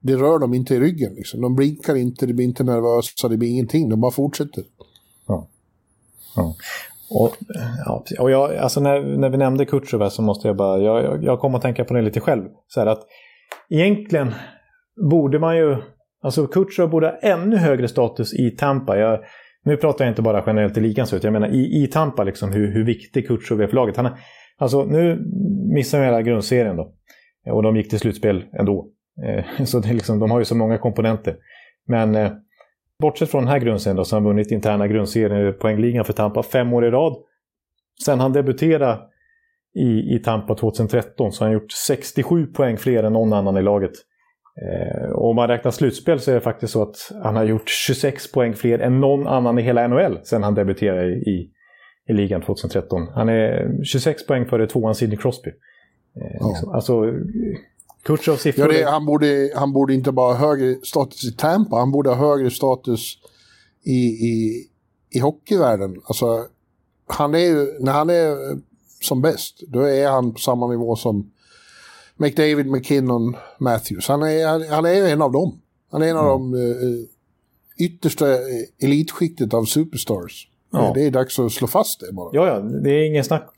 det rör dem inte i ryggen. Liksom. De blinkar inte, det blir inte nervösa, det blir ingenting. De bara fortsätter. Ja. Ja. Och, ja, och jag, alltså när, när vi nämnde Kutjerov så måste jag bara, jag, jag, jag kom att tänka på det lite själv. Så här att egentligen borde man ju, alltså Kutjerov borde ha ännu högre status i Tampa. Jag, nu pratar jag inte bara generellt i ligan, så jag menar i, i Tampa liksom hur, hur viktig Kutjov är för laget. Han, alltså nu missar de hela grundserien då. Och de gick till slutspel ändå. Eh, *laughs* så det liksom, de har ju så många komponenter. Men eh, bortsett från den här grundserien då, så har han vunnit interna grundserien poängligan för Tampa fem år i rad. Sen han debuterade i, i Tampa 2013 så har han gjort 67 poäng fler än någon annan i laget. Eh, och om man räknar slutspel så är det faktiskt så att han har gjort 26 poäng fler än någon annan i hela NHL sen han debuterade i, i ligan 2013. Han är 26 poäng före tvåan Sidney Crosby. Eh, ja. liksom, alltså, Kutjovs siffror... Ja, det, han, borde, han borde inte bara ha högre status i Tampa, han borde ha högre status i, i, i hockeyvärlden. Alltså, han är ju, när han är som bäst, då är han på samma nivå som McDavid, McKinnon, Matthews. Han är, han är en av dem. Han är en av mm. de uh, yttersta elitskiktet av superstars. Ja. Det är dags att slå fast det bara. Ja, ja, det är ingen snack.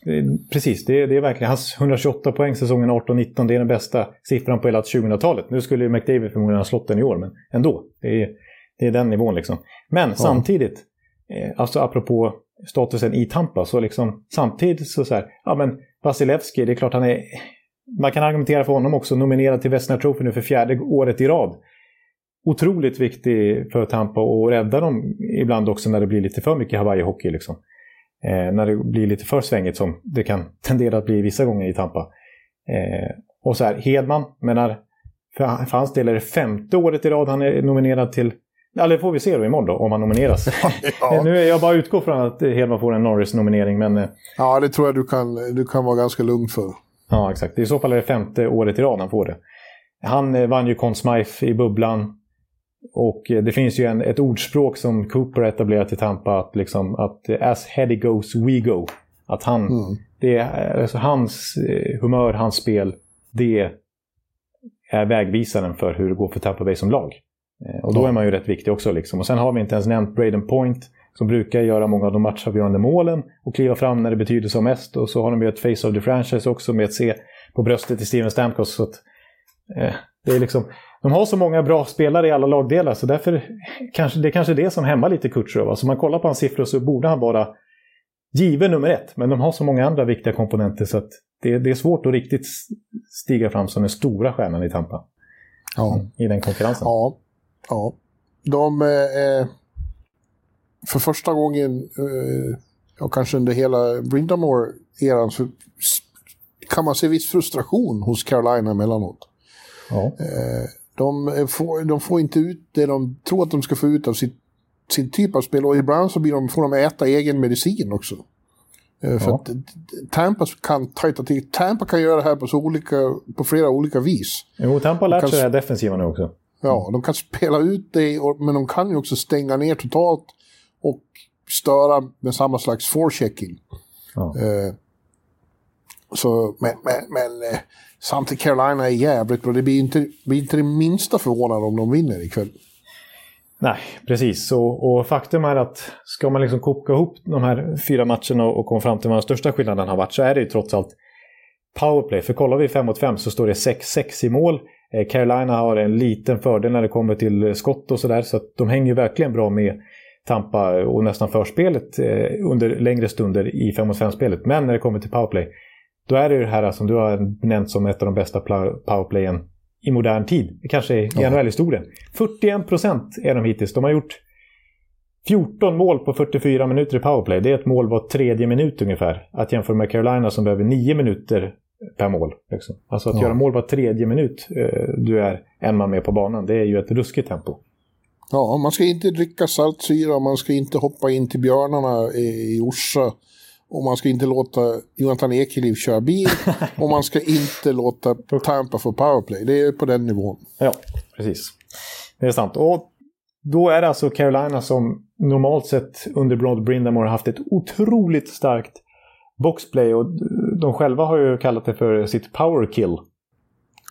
Precis, det är, det är verkligen hans 128 poäng säsongen 18-19. Det är den bästa siffran på hela 2000-talet. Nu skulle ju McDavid förmodligen ha slått den i år, men ändå. Det är, det är den nivån liksom. Men ja. samtidigt, eh, alltså apropå statusen i Tampa, så liksom samtidigt så så här, ja men Vasilevski, det är klart han är... Man kan argumentera för honom också, nominerad till Vesna Trophy nu för fjärde året i rad otroligt viktig för Tampa och rädda dem ibland också när det blir lite för mycket Hawaii-hockey. Liksom. Eh, när det blir lite för svängigt som det kan *laughs* tendera att bli vissa gånger i Tampa. Eh, och så här, Hedman, menar, för, för hans del är det femte året i rad han är nominerad till Ja, det får vi se då imorgon då, om han nomineras. *laughs* ja. Nu är jag bara utgår från att Hedman får en Norris-nominering, men... Eh, ja, det tror jag du kan, du kan vara ganska lugn för. Ja, exakt. I så fall är det femte året i rad han får det. Han eh, vann ju Conn Smythe i bubblan. Och eh, det finns ju en, ett ordspråk som Cooper etablerat i Tampa, att, liksom, att eh, as heady goes we go. Att han, mm. det är, alltså hans eh, humör, hans spel, det är vägvisaren för hur det går för Tampa Bay som lag. Och då är man ju rätt viktig också. Liksom. Och sen har vi inte ens nämnt Braden Point, som brukar göra många av de matchavgörande målen och kliva fram när det betyder som mest. Och så har de ju ett face of the franchise också med ett C på bröstet i Steven Stamkos. Så att, eh, det är liksom, de har så många bra spelare i alla lagdelar så därför kanske det är kanske det som hämmar lite Kutjerov. Alltså man kollar på hans siffror så borde han vara given nummer ett. Men de har så många andra viktiga komponenter så att det, det är svårt att riktigt stiga fram som den stora stjärnan i Tampa. Ja. I den konkurrensen. Ja. ja. De... Eh, för första gången, eh, ja, kanske under hela Brindamore-eran, så kan man se viss frustration hos Carolina emellanåt. Ja. Eh, de får, de får inte ut det de tror att de ska få ut av sitt, sin typ av spel. Och ibland så blir de, får de äta egen medicin också. Eh, för ja. att Tampa kan tajta till. Tampa kan göra det här på, så olika, på flera olika vis. Jo, Tampa har lärt sig det här defensiva nu också. Ja, de kan spela ut det, men de kan ju också stänga ner totalt och störa med samma slags forechecking. Ja. Eh, så, men, men, men eh, Samtidigt Carolina är jävligt bra. Det blir inte, blir inte det minsta förvånande om de vinner ikväll. Nej, precis. Och, och, faktum är att ska man liksom koka ihop de här fyra matcherna och komma fram till vad den största skillnaden har varit så är det ju trots allt powerplay. För kollar vi 5 mot 5 så står det 6-6 i mål. Eh, Carolina har en liten fördel när det kommer till eh, skott och sådär. Så att de hänger verkligen bra med Tampa och nästan förspelet under längre stunder i 5 mot 5-spelet. Men när det kommer till powerplay då är det det här som du har nämnt som ett av de bästa powerplayen i modern tid. Kanske i ja. NHL-historien. 41 procent är de hittills. De har gjort 14 mål på 44 minuter i powerplay. Det är ett mål var tredje minut ungefär. Att jämföra med Carolina som behöver 9 minuter per mål. Liksom. Alltså att ja. göra mål var tredje minut eh, du är en man med på banan. Det är ju ett ruskigt tempo. Ja, man ska inte dricka saltsyra, man ska inte hoppa in till björnarna i Orsa och man ska inte låta Jonathan Ekeliv köra bil. *laughs* och man ska inte låta Tampa få powerplay. Det är på den nivån. Ja, precis. Det är sant. Och då är det alltså Carolina som normalt sett under Broad Brindamore haft ett otroligt starkt boxplay. Och de själva har ju kallat det för sitt power kill.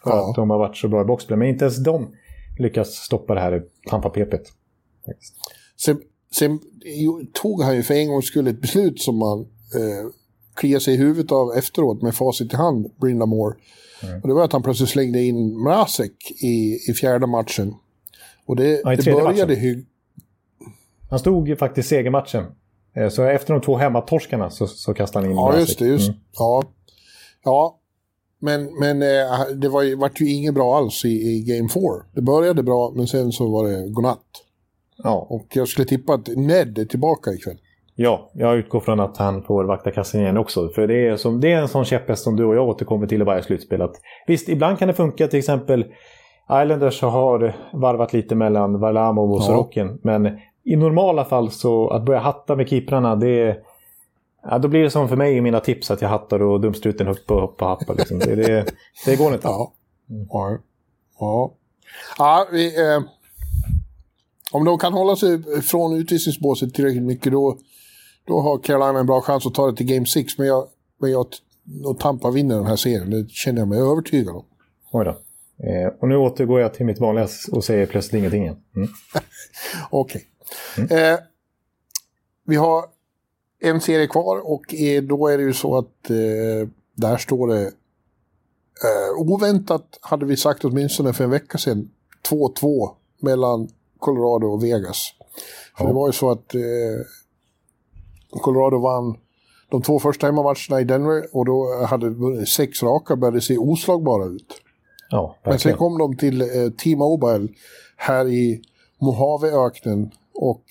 För ja. att de har varit så bra i boxplay. Men inte ens de lyckas stoppa det här Tampa-pepet. Sen, sen tog han ju för en gångs skull ett beslut som man eh, kliar sig i huvudet av efteråt med facit i hand, Brindamore. Mm. Och det var att han plötsligt slängde in Mrazek i, i fjärde matchen. Och det, ja, det började hygg... Han stod ju faktiskt segermatchen. Eh, så efter de två hemmatorskarna så, så kastade han in Ja, Mrazek. just det. Just, mm. ja. ja, men, men eh, det var ju, vart ju inget bra alls i, i Game 4. Det började bra, men sen så var det godnatt. Ja. Och jag skulle tippa att Ned är tillbaka ikväll. Ja, jag utgår från att han får vakta kassen igen också. För det är, som, det är en sån käpphäst som du och jag återkommer till i varje slutspel. Att, visst, ibland kan det funka. Till exempel Islanders har varvat lite mellan Varlamov och Sorokin. Ja. Men i normala fall så att börja hatta med keeprarna, det är... Ja, då blir det som för mig i mina tips att jag hattar och dumstruten upp och upp och happar. Liksom. Det, det, det, går inte. Ja. Ja. ja. ja vi, eh, om de kan hålla sig från utvisningsbåset tillräckligt mycket då då har Carolina en bra chans att ta det till Game 6. Men jag, men jag och Tampa vinner den här serien. Det känner jag mig övertygad om. Oj då. Eh, och nu återgår jag till mitt vanliga och säger plötsligt ingenting igen. Mm. *laughs* Okej. Okay. Mm. Eh, vi har en serie kvar och är, då är det ju så att eh, där står det eh, oväntat, hade vi sagt åtminstone för en vecka sedan, 2-2 mellan Colorado och Vegas. För ja. det var ju så att eh, Colorado vann de två första hemmamatcherna i Denver och då hade sex raka började se oslagbara ut. Ja, Men sen kom de till eh, T-Mobile här i Mojaveöknen och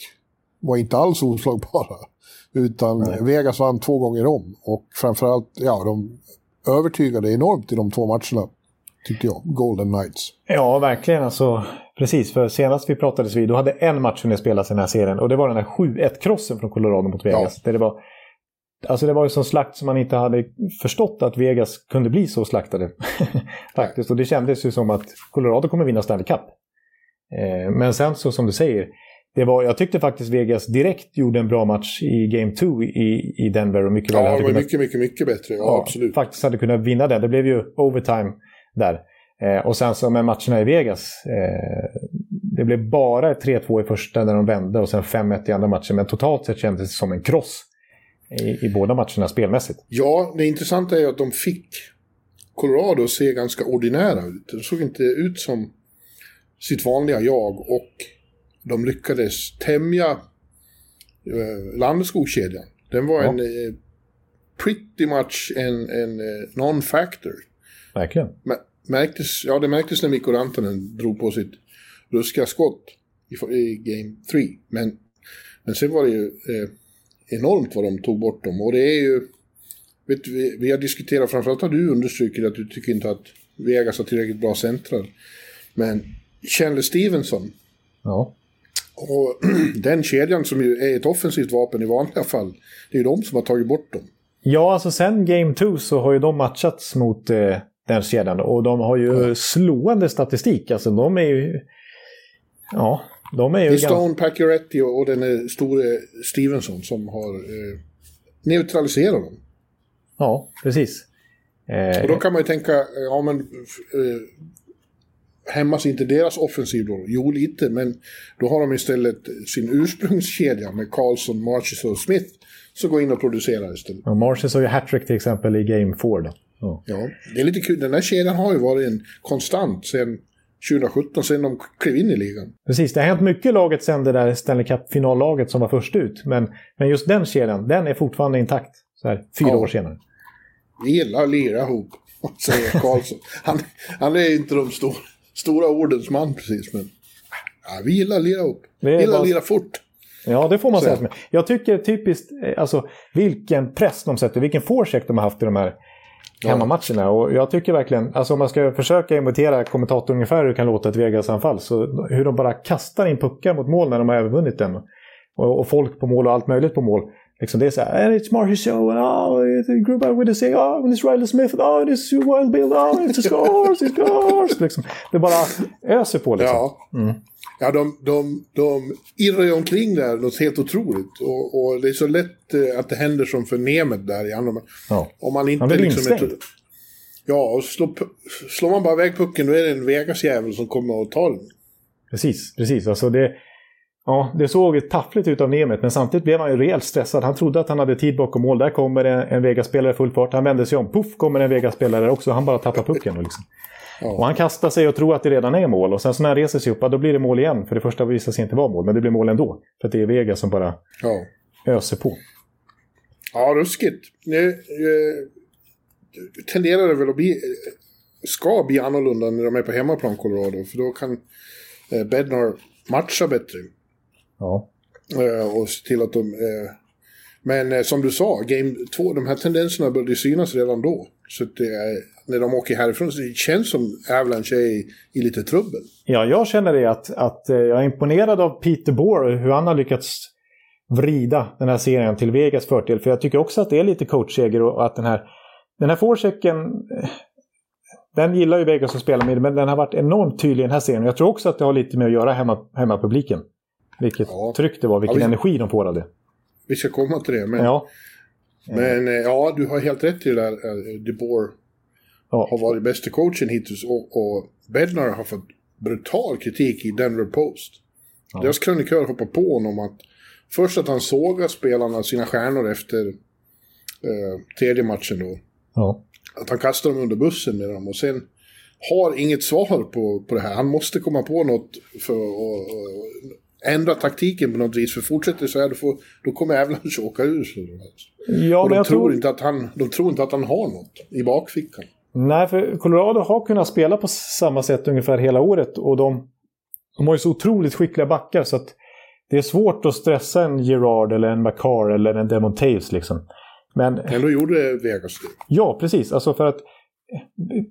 var inte alls oslagbara. *laughs* Utan Nej. Vegas vann två gånger om och framförallt, ja, de övertygade enormt i de två matcherna. Tyckte jag, Golden Knights. Ja, verkligen. Alltså, Precis, för senast vi pratades vid, då hade en match hunnit spelas i den här serien. Och det var den här 7-1-krossen från Colorado mot Vegas. Ja. Där det, var, alltså det var ju sån slakt som man inte hade förstått att Vegas kunde bli så slaktade. *laughs* Faktiskt. Och det kändes ju som att Colorado kommer vinna Stanley Cup. Eh, men sen så som du säger, det var, jag tyckte faktiskt Vegas direkt gjorde en bra match i Game 2 i, i Denver. Och mycket ja, det var kunnat, mycket, mycket, mycket bättre. Ja, ja, absolut. Faktiskt hade kunnat vinna den. Det blev ju overtime där. Eh, och sen så med matcherna i Vegas. Eh, det blev bara 3-2 i första när de vände och sen 5-1 i andra matchen. Men totalt sett kändes det som en kross i, i båda matcherna spelmässigt. Ja, det intressanta är ju att de fick Colorado att se ganska ordinära ut. Det såg inte ut som sitt vanliga jag och de lyckades tämja eh, Landeskogkedjan. Den var ja. en eh, pretty much en, en eh, non-factor. Verkligen. Men, märktes, ja, det märktes när Mikko Rantanen drog på sitt ruskiga skott i, i Game 3. Men, men sen var det ju eh, enormt vad de tog bort dem. Och det är ju... Vet, vi, vi har diskuterat, framförallt har du understrukit att du tycker inte att Vegas har tillräckligt bra centrar. Men Chandler Stevenson. Ja. Och *clears throat* den kedjan som ju är ett offensivt vapen i vanliga fall. Det är ju de som har tagit bort dem. Ja, alltså sen Game 2 så har ju de matchats mot eh, den kedjan. Och de har ju slående statistik. Alltså de är ju... Ja, de är ju... Det är Stone, Pacioretty och den store Stevenson som har eh, neutraliserat dem. Ja, precis. Eh, och då kan man ju tänka, ja men... Eh, hämmas inte deras offensiv då? Jo, lite, men då har de istället sin ursprungskedja med Carlson, Marches och Smith som går in och producerar istället. Ja, Marches har ju hattrick till exempel i Game 4 då. Ja. ja, det är lite kul. Den här kedjan har ju varit en konstant sen 2017, sen de klev in i ligan. Precis, det har hänt mycket i laget sen det där Stanley Cup-finallaget som var först ut. Men, men just den kedjan, den är fortfarande intakt. Så här, fyra ja. år senare. Vi gillar att lira ihop, *laughs* säger Karlsson. han, han är inte de stor, stora ordens man precis, men ja, vi gillar att lira ihop. Vi gillar bara... att lira fort. Ja, det får man så. säga. Jag tycker typiskt, eh, alltså vilken press de sätter, vilken forecheck de har haft i de här hemmamatcherna. Och jag tycker verkligen, alltså om man ska försöka imitera kommentatorn ungefär hur det kan låta ett Vegas-anfall, så hur de bara kastar in puckar mot mål när de har övervunnit den. Och, och folk på mål och allt möjligt på mål. Liksom det är så här, it's Marshall Show, and oh, it's Gruber with the say, oh, it's Riley Smith, oh, it's Wild Bill, oh, it's a scores, it's scores. Liksom. Det bara öser på liksom. Ja. Mm. Ja, de, de, de irrar ju omkring där något helt otroligt. Och, och, det är så lätt eh, att det händer som för Nemet där i andra. Ja. Om man inte liksom... Är, ja, och slår, slår man bara iväg pucken då är det en Vegas-jävel som kommer och tar den. Precis, precis. Alltså det, Ja, det såg taffligt ut av Nemeth, men samtidigt blev han ju rejält stressad. Han trodde att han hade tid bakom mål. Där kommer en, en Vegas-spelare full fart. Han vände sig om. Puff kommer en Vegas-spelare också. Han bara tappar pucken. Liksom. Ja. Och han kastar sig och tror att det redan är mål. Och sen så när han reser sig upp, då blir det mål igen. För det första visar sig inte vara mål, men det blir mål ändå. För att det är Vegas som bara ja. öser på. Ja, ruskigt. Nu eh, tenderar det väl att bli, ska bli annorlunda när de är på hemmaplan, Colorado. För då kan eh, Bednar matcha bättre. Ja. Eh, och se till att de... Eh, men eh, som du sa, Game 2, de här tendenserna började synas redan då. Så det är, när de åker härifrån så det känns som Avalanche är i, i lite trubbel. Ja, jag känner det att, att jag är imponerad av Peter Bohr hur han har lyckats vrida den här serien till Vegas fördel. För jag tycker också att det är lite coachseger och att den här, den här forechecken, den gillar ju Vegas att spela med, men den har varit enormt tydlig i den här serien. Jag tror också att det har lite med att göra hemma, hemmapubliken. Vilket ja. tryck det var, vilken ja, vi, energi de det. Vi ska komma till det, men... Ja. Men eh, ja, du har helt rätt i det där. Eh, De Boer ja. har varit bästa coachen hittills och, och Bednar har fått brutal kritik i Denver Post. Ja. Deras krönikör hoppar på honom att först att han sågar spelarna, sina stjärnor efter eh, tredje matchen då. Ja. Att han kastar dem under bussen med dem och sen har inget svar på, på det här. Han måste komma på något för att ändra taktiken på något vis. För fortsätter så här, då, får, då kommer Avalanche åka ur. Ja, och de, tror, tror inte att han, de tror inte att han har något i bakfickan. Nej, för Colorado har kunnat spela på samma sätt ungefär hela året. Och de, de har ju så otroligt skickliga backar så att det är svårt att stressa en Gerard eller en McCarr eller en Demon Taves liksom. Men... Ändå gjorde Vegas det. Ja, precis. Alltså för att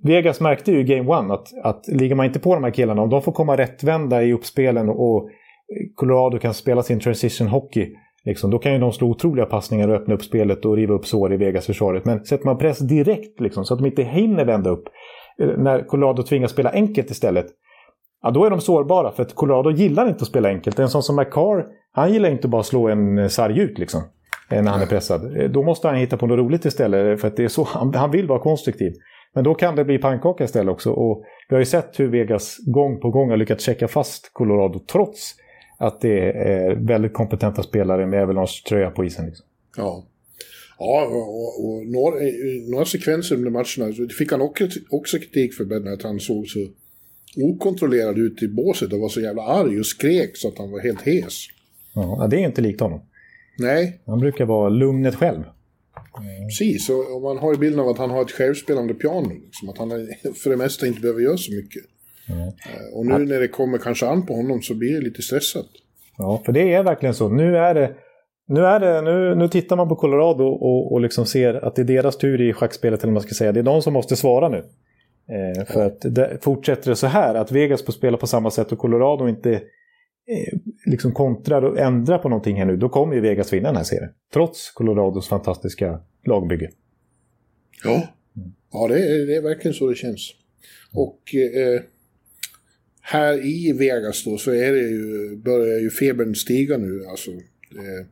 Vegas märkte ju i Game One att, att ligger man inte på de här killarna, om de får komma rättvända i uppspelen och Colorado kan spela sin transition hockey, liksom, då kan ju de slå otroliga passningar och öppna upp spelet och riva upp sår i Vegas-försvaret. Men sätter man press direkt, liksom, så att de inte hinner vända upp, eh, när Colorado tvingas spela enkelt istället, ja, då är de sårbara. För att Colorado gillar inte att spela enkelt. En sån som McCarr, han gillar inte att bara slå en eh, sarg ut liksom, eh, när han är pressad. Då måste han hitta på något roligt istället, för att det är så han, han vill vara konstruktiv. Men då kan det bli pannkaka istället också. Och vi har ju sett hur Vegas gång på gång har lyckats checka fast Colorado trots att det är väldigt kompetenta spelare med Avalanche tröja på isen. Liksom. Ja. Ja, och, och några, några sekvenser under matcherna, fick han också, också kritik för Ben, att han såg så okontrollerad ut i båset och var så jävla arg och skrek så att han var helt hes. Ja, det är inte likt honom. Nej. Han brukar vara lugnet själv. Mm. Precis, och man har ju bilden av att han har ett självspelande piano. Liksom, att han för det mesta inte behöver göra så mycket. Mm. Och nu när det kommer kanske an på honom så blir det lite stressat. Ja, för det är verkligen så. Nu är det... Nu, är det, nu, nu tittar man på Colorado och, och liksom ser att det är deras tur i schackspelet, eller man ska säga. Det är de som måste svara nu. Eh, för att det, fortsätter det så här, att Vegas får spela på samma sätt och Colorado inte eh, liksom kontrar och ändrar på någonting här nu, då kommer ju Vegas vinna den här serien. Trots Colorados fantastiska lagbygge. Ja, ja det, är, det är verkligen så det känns. Och eh, här i Vegas då så är det ju, börjar ju febern stiga nu. Alltså, det,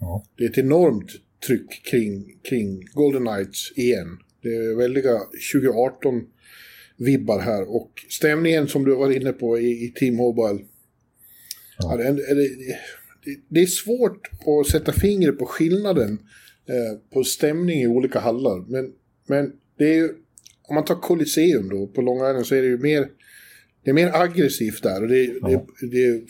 ja. det är ett enormt tryck kring, kring Golden Knights igen. Det är väldiga 2018-vibbar här och stämningen som du var inne på i, i Team Mobile. Ja. Ja, det, det, det, är svårt att sätta fingret på skillnaden eh, på stämning i olika hallar. Men, men det är ju, om man tar Colosseum då, på Long Island så är det ju mer det är mer aggressivt där och det, ja. det, det är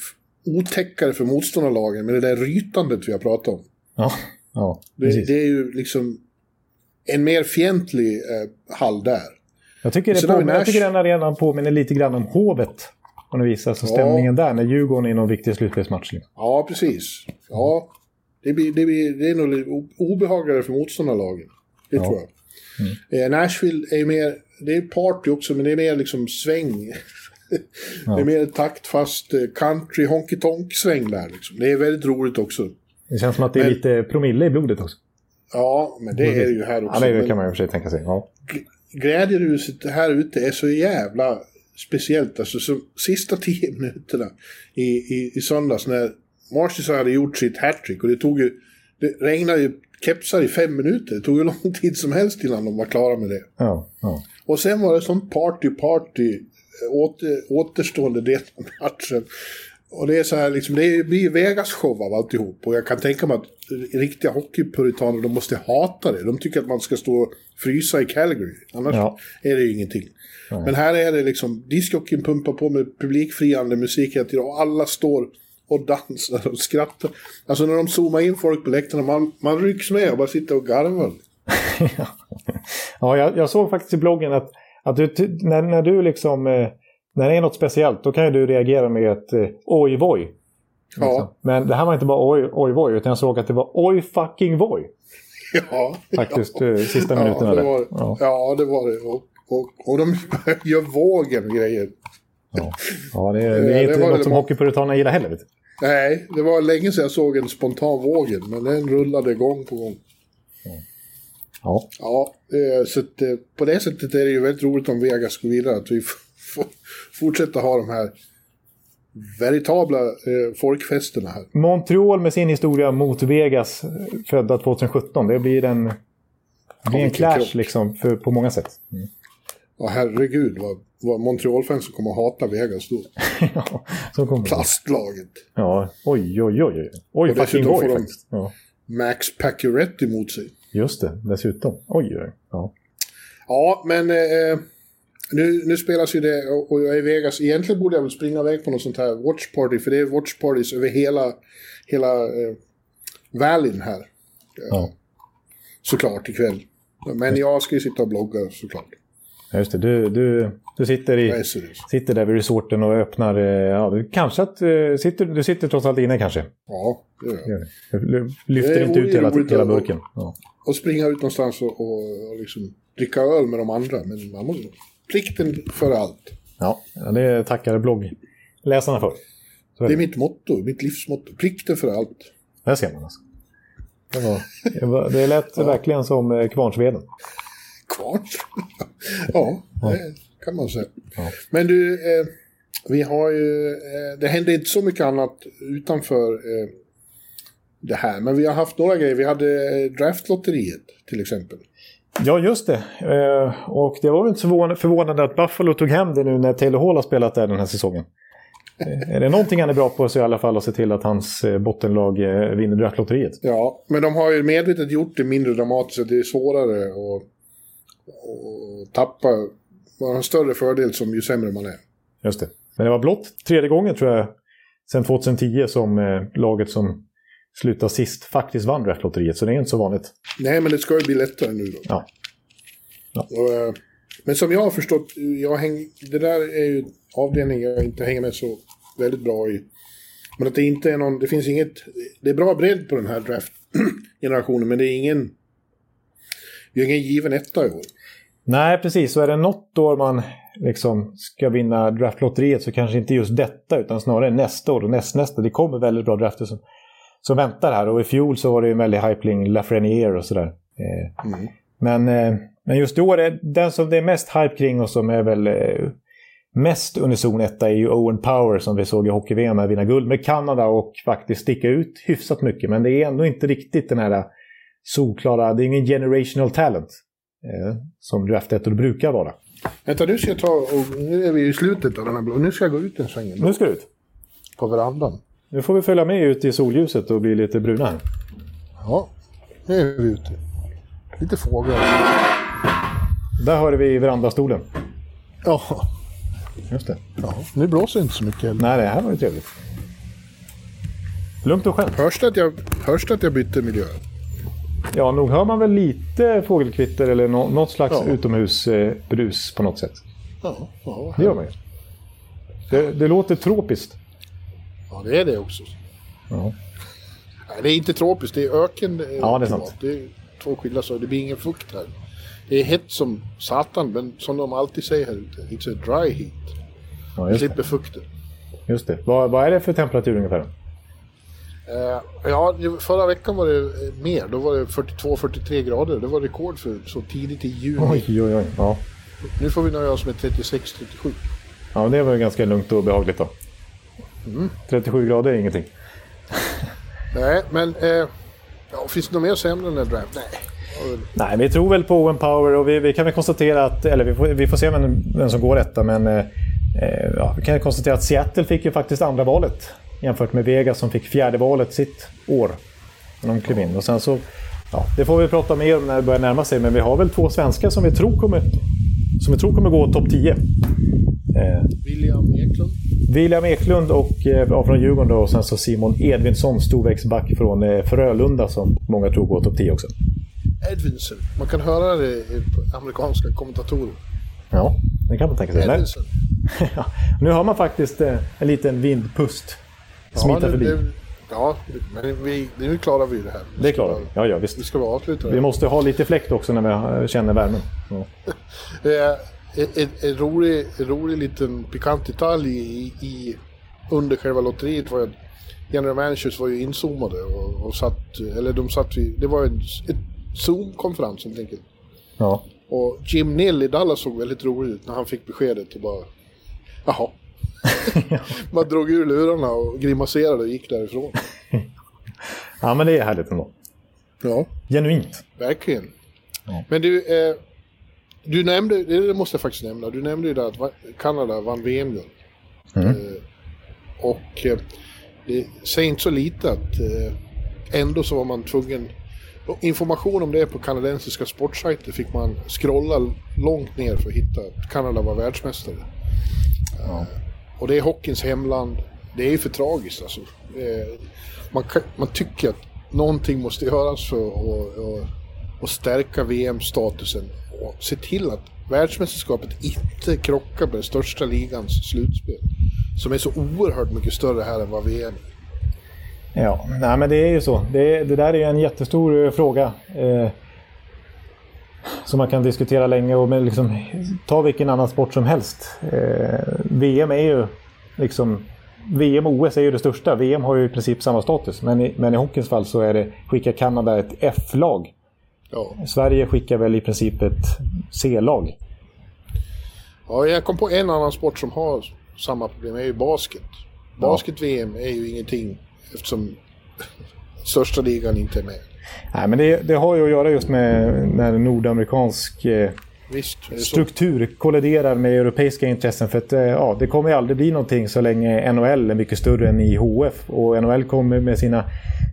otäckare för motståndarlagen med det där rytandet vi har pratat om. Ja, ja det, det, är ju liksom en mer fientlig eh, hall där. Jag tycker, det på, jag tycker den arenan påminner lite grann om Hovet. På något vis, alltså ja. stämningen där när Djurgården är i någon viktig slutspelsmatch. Ja, precis. Ja, det, blir, det, blir, det är nog obehagligare för motståndarlagen. Det ja. tror jag. Mm. Eh, Nashville är mer, det är party också, men det är mer liksom sväng. Ja. Det är mer taktfast eh, country honky tonk sväng där. Liksom. Det är väldigt roligt också. Det känns som att det är men, lite promille i blodet också. Ja, men det är det ju här också. Ja, det kan man ju för sig tänka sig. Ja. Glädjeruset här ute är så jävla speciellt. Alltså, så, sista *laughs* tio minuterna i, i, i söndags när Marcus hade gjort sitt hattrick och det tog ju... Det regnade ju kepsar i fem minuter. Det tog ju lång *laughs* tid som helst innan de var klara med det. Ja, ja. Och sen var det sån party-party åter, återstående del av matchen. Och det är så här, liksom, det blir Vegas-show av alltihop. Och jag kan tänka mig att riktiga hockeypuritaner, de måste hata det. De tycker att man ska stå och frysa i Calgary. Annars Ja. är det ju ingenting. Men här är det liksom, discjockeyn pumpar på med publikfriande musik hela tiden och alla står och dansar och skrattar. Alltså när de zoomar in folk på läktarna, man, man rycks med och bara sitter och garvar. *laughs* Ja, jag, jag såg faktiskt i bloggen att, att du, när, när du liksom... Eh, när det är något speciellt, då kan ju du reagera med ett eh, oj voj. Ja, Men det här var inte bara oj oj voj, utan jag såg att det var oj fucking voj. *laughs* ja. Faktiskt, eh, sista minuterna ja, det där. var, Ja. ja, det var det. Och, och, och de *laughs* gör vågen grejer. Ja, ja det, det *laughs* det är inte var något det som var- hockeypuritanerna gillar heller. Vet du. Nej, det var länge sedan jag såg en spontan vågen, men den rullade gång på gång. Ja. Ja, eh, så eh, på det sättet är det ju väldigt roligt om Vegas går vidare, att vi får fortsätta ha de här veritabla eh, folkfesterna här. Montreal med sin historia mot Vegas, födda 2017. Det blir en, det blir en clash liksom, för, på många sätt. Mm. Och herregud vad, vad Montreal-fans kommer att hata Vegas då. *laughs* ja, så kommer. Plastlaget. Ja, oj, oj, oj. Oj, oj fucking får de- faktiskt. Ja, Max Pacioretty mot sig. Just det, dessutom. Oj, oj. Ja. Ja, men eh, nu, nu spelas ju det och jag är i Vegas. Egentligen borde jag väl springa iväg på något sånt här watch party, för det är watch parties över hela, hela eh, valleyn här. Ja. Såklart ikväll. Men jag ska ju sitta och blogga såklart. Ja, just det. Du, du, du sitter, är i, sitter där vid resorten och öppnar... eh, Ja, du- kanske att... eh, Sitter, du sitter trots allt inne kanske. Ja, det gör jag. Lyfter inte ut hela, hela burken. Ja. Och springa ut någonstans och, och, och liksom dricka öl med de andra. Men man måste... Plikten för allt. Ja, ja, det tackar bloggläsarna för. Är Det är det. mitt motto, mitt livsmotto. Plikten för allt. Där ser man alltså. Det, var, det, lät verkligen som eh, Kvarnsveden. *laughs* Ja, det kan man säga. Ja. Men du, eh, vi har ju... Eh, det hände inte så mycket annat utanför eh, det här. Men vi har haft några grejer. Vi hade eh, draftlotteriet till exempel. Ja, just det. Eh, och det var väl inte så förvån- förvånande att Buffalo tog hem det nu när Taylor Hall har spelat där den här säsongen. Eh, är det någonting han är bra på så i alla fall att se till att hans eh, bottenlag vinner draftlotteriet. Ja, men de har ju medvetet gjort det mindre dramatiskt. Det är svårare att, att tappa. Man har en större fördel som ju sämre man är. Just det. Men det var blott tredje gången tror jag, sedan 2010 som eh, laget som slutade sist faktiskt vann draftlotteriet. Så det är inte så vanligt. Nej, men det ska ju bli lättare nu då. Ja. Och, eh, men som jag har förstått, jag häng, det där är ju en avdelning jag inte hänger med så väldigt bra i. Men att det inte är någon, det finns inget, det är bra bredd på den här draft-generationen, men det är ingen, vi har ingen given etta i år. Nej, precis. Så är det något år man liksom ska vinna draftlotteriet så kanske inte just detta utan snarare nästa år och nästnästa. Det kommer väldigt bra drafter som, som väntar här. Och i fjol så var det ju en väldig hypling, Lafreniere och sådär. Eh, Mm. men, eh, men just i år, är den som det är mest hype kring och som är väl eh, mest unison etta är ju Owen Power som vi såg i hockey-VM vinna guld med Kanada och faktiskt sticka ut hyfsat mycket. Men det är ändå inte riktigt den här solklara, det är ingen generational talent eh, som draftettor brukar vara. Vänta, nu ska jag ta, och nu är vi i slutet av den här blå, nu ska jag gå ut en sväng Nu ska det ut. på verandan. Nu får vi följa med ut i solljuset och bli lite bruna här. Ja, nu är vi ute. Lite fåglar. Där hörde vi verandastolen. Ja, Just det. ja, nu blåser det inte så mycket heller. Nej, det här var ju trevligt. Lugnt och skönt. Hörs det att jag, hörs det att jag bytte miljö? Ja, nog hör man väl lite fågelkvitter eller nå- något slags Ja. utomhusbrus på något sätt. Ja, ja, Det gör man ju. Det, det låter tropiskt. ja, det är det också. Ja. Nej, det är inte tropiskt, det är öken. eh, Ja, det är sant. Det är två skilda saker. Det blir ingen fukt här. Det är hett som satan, men som de alltid säger här ute, it's a dry heat. Ja, just slipper fukten. Just det. Vad, vad är det för temperatur ungefär? Eh, ja, förra veckan var det eh, mer. Då var det 42-43 grader. Det var rekord för så tidigt i juni. Oj, oj, oj. Ja. Nu får vi nöja oss med 36-37. ja, det var ju ganska lugnt och behagligt då. 37 grader är ingenting. *laughs* Nej, men eh, ja, finns det något mer säga om den draft? Nej. Nej, vi tror väl på Owen Power och vi, vi kan väl konstatera att, eller vi får, vi får se vem, vem som går detta, men eh, eh, ja, vi kan konstatera att Seattle fick ju faktiskt andra valet jämfört med Vegas som fick fjärde valet sitt år. När de klev in. Och sen så, ja, det får vi prata mer om när det börjar närma sig, men vi har väl två svenskar som vi tror kommer, som vi tror kommer gå topp 10. Eh, William Eklund. William Eklund och, eh, från Djurgården då, och sen så Simon Edvinsson, storväxtback från eh, Frölunda som många tror går topp 10 också. Edvinson. Man kan höra det i amerikanska kommentatorer. Ja, det kan man tänka sig. Edvinson. *laughs* Nu har man faktiskt eh, en liten vindpust smita det- förbi. Det, ja, men vi, nu klarar vi det här. Det klarar vi. Ja, ja, Vi visst. ska vara avsluta Vi måste ha lite fläkt också när vi känner värmen. Ja. *laughs* Eh, En, en, en, rolig, en rolig liten pikant detalj i, i, under själva lotteriet var att general managers var ju inzoomade och, och satt, eller de satt vid, det var en ett Zoom-konferens helt enkelt. Ja. Och Jim Nill i Dallas såg väldigt rolig ut när han fick beskedet och bara Jaha. *laughs* Man drog ur lurarna och grimaserade och gick därifrån. *laughs* ja, men det är härligt ändå. Ja, Genuint. verkligen. Ja. Men du, eh, du nämnde, det måste jag faktiskt nämna, du nämnde ju där att Kanada vann VM-guld. Mm. Eh, och eh, det säger inte så lite att eh, ändå så var man tvungen Information om det på kanadensiska sportsajter fick man scrolla långt ner för att hitta att Kanada var världsmästare. Eh, och det är hockeyns hemland. Det är ju för tragiskt alltså. Eh, man, kan, man tycker att någonting måste göras för att och, och stärka VM-statusen och se till att världsmästerskapet inte krockar med den största ligans slutspel. Som är så oerhört mycket större här än vad VM är. Ja, nej, men det är ju så. Det, det där är ju en jättestor eh, fråga. Eh, som man kan diskutera länge. Och liksom, ta vilken annan sport som helst. Eh, VM är ju liksom... VM och OS är ju det största. VM har ju i princip samma status. Men i, men i hockeyns fall så är det, skickar Kanada ett F-lag. Ja. Sverige skickar väl i princip ett C-lag. ja, jag kom på en annan sport som har samma problem, det är ju basket. Basket-VM är ju ingenting eftersom *laughs* största ligan inte är med. Nej, men det, det har ju att göra just med när nordamerikansk eh, Visst, det så? struktur kolliderar med europeiska intressen. För att, eh, ja, det kommer ju aldrig bli någonting så länge NHL är mycket större än IHF. Och NHL kommer med sina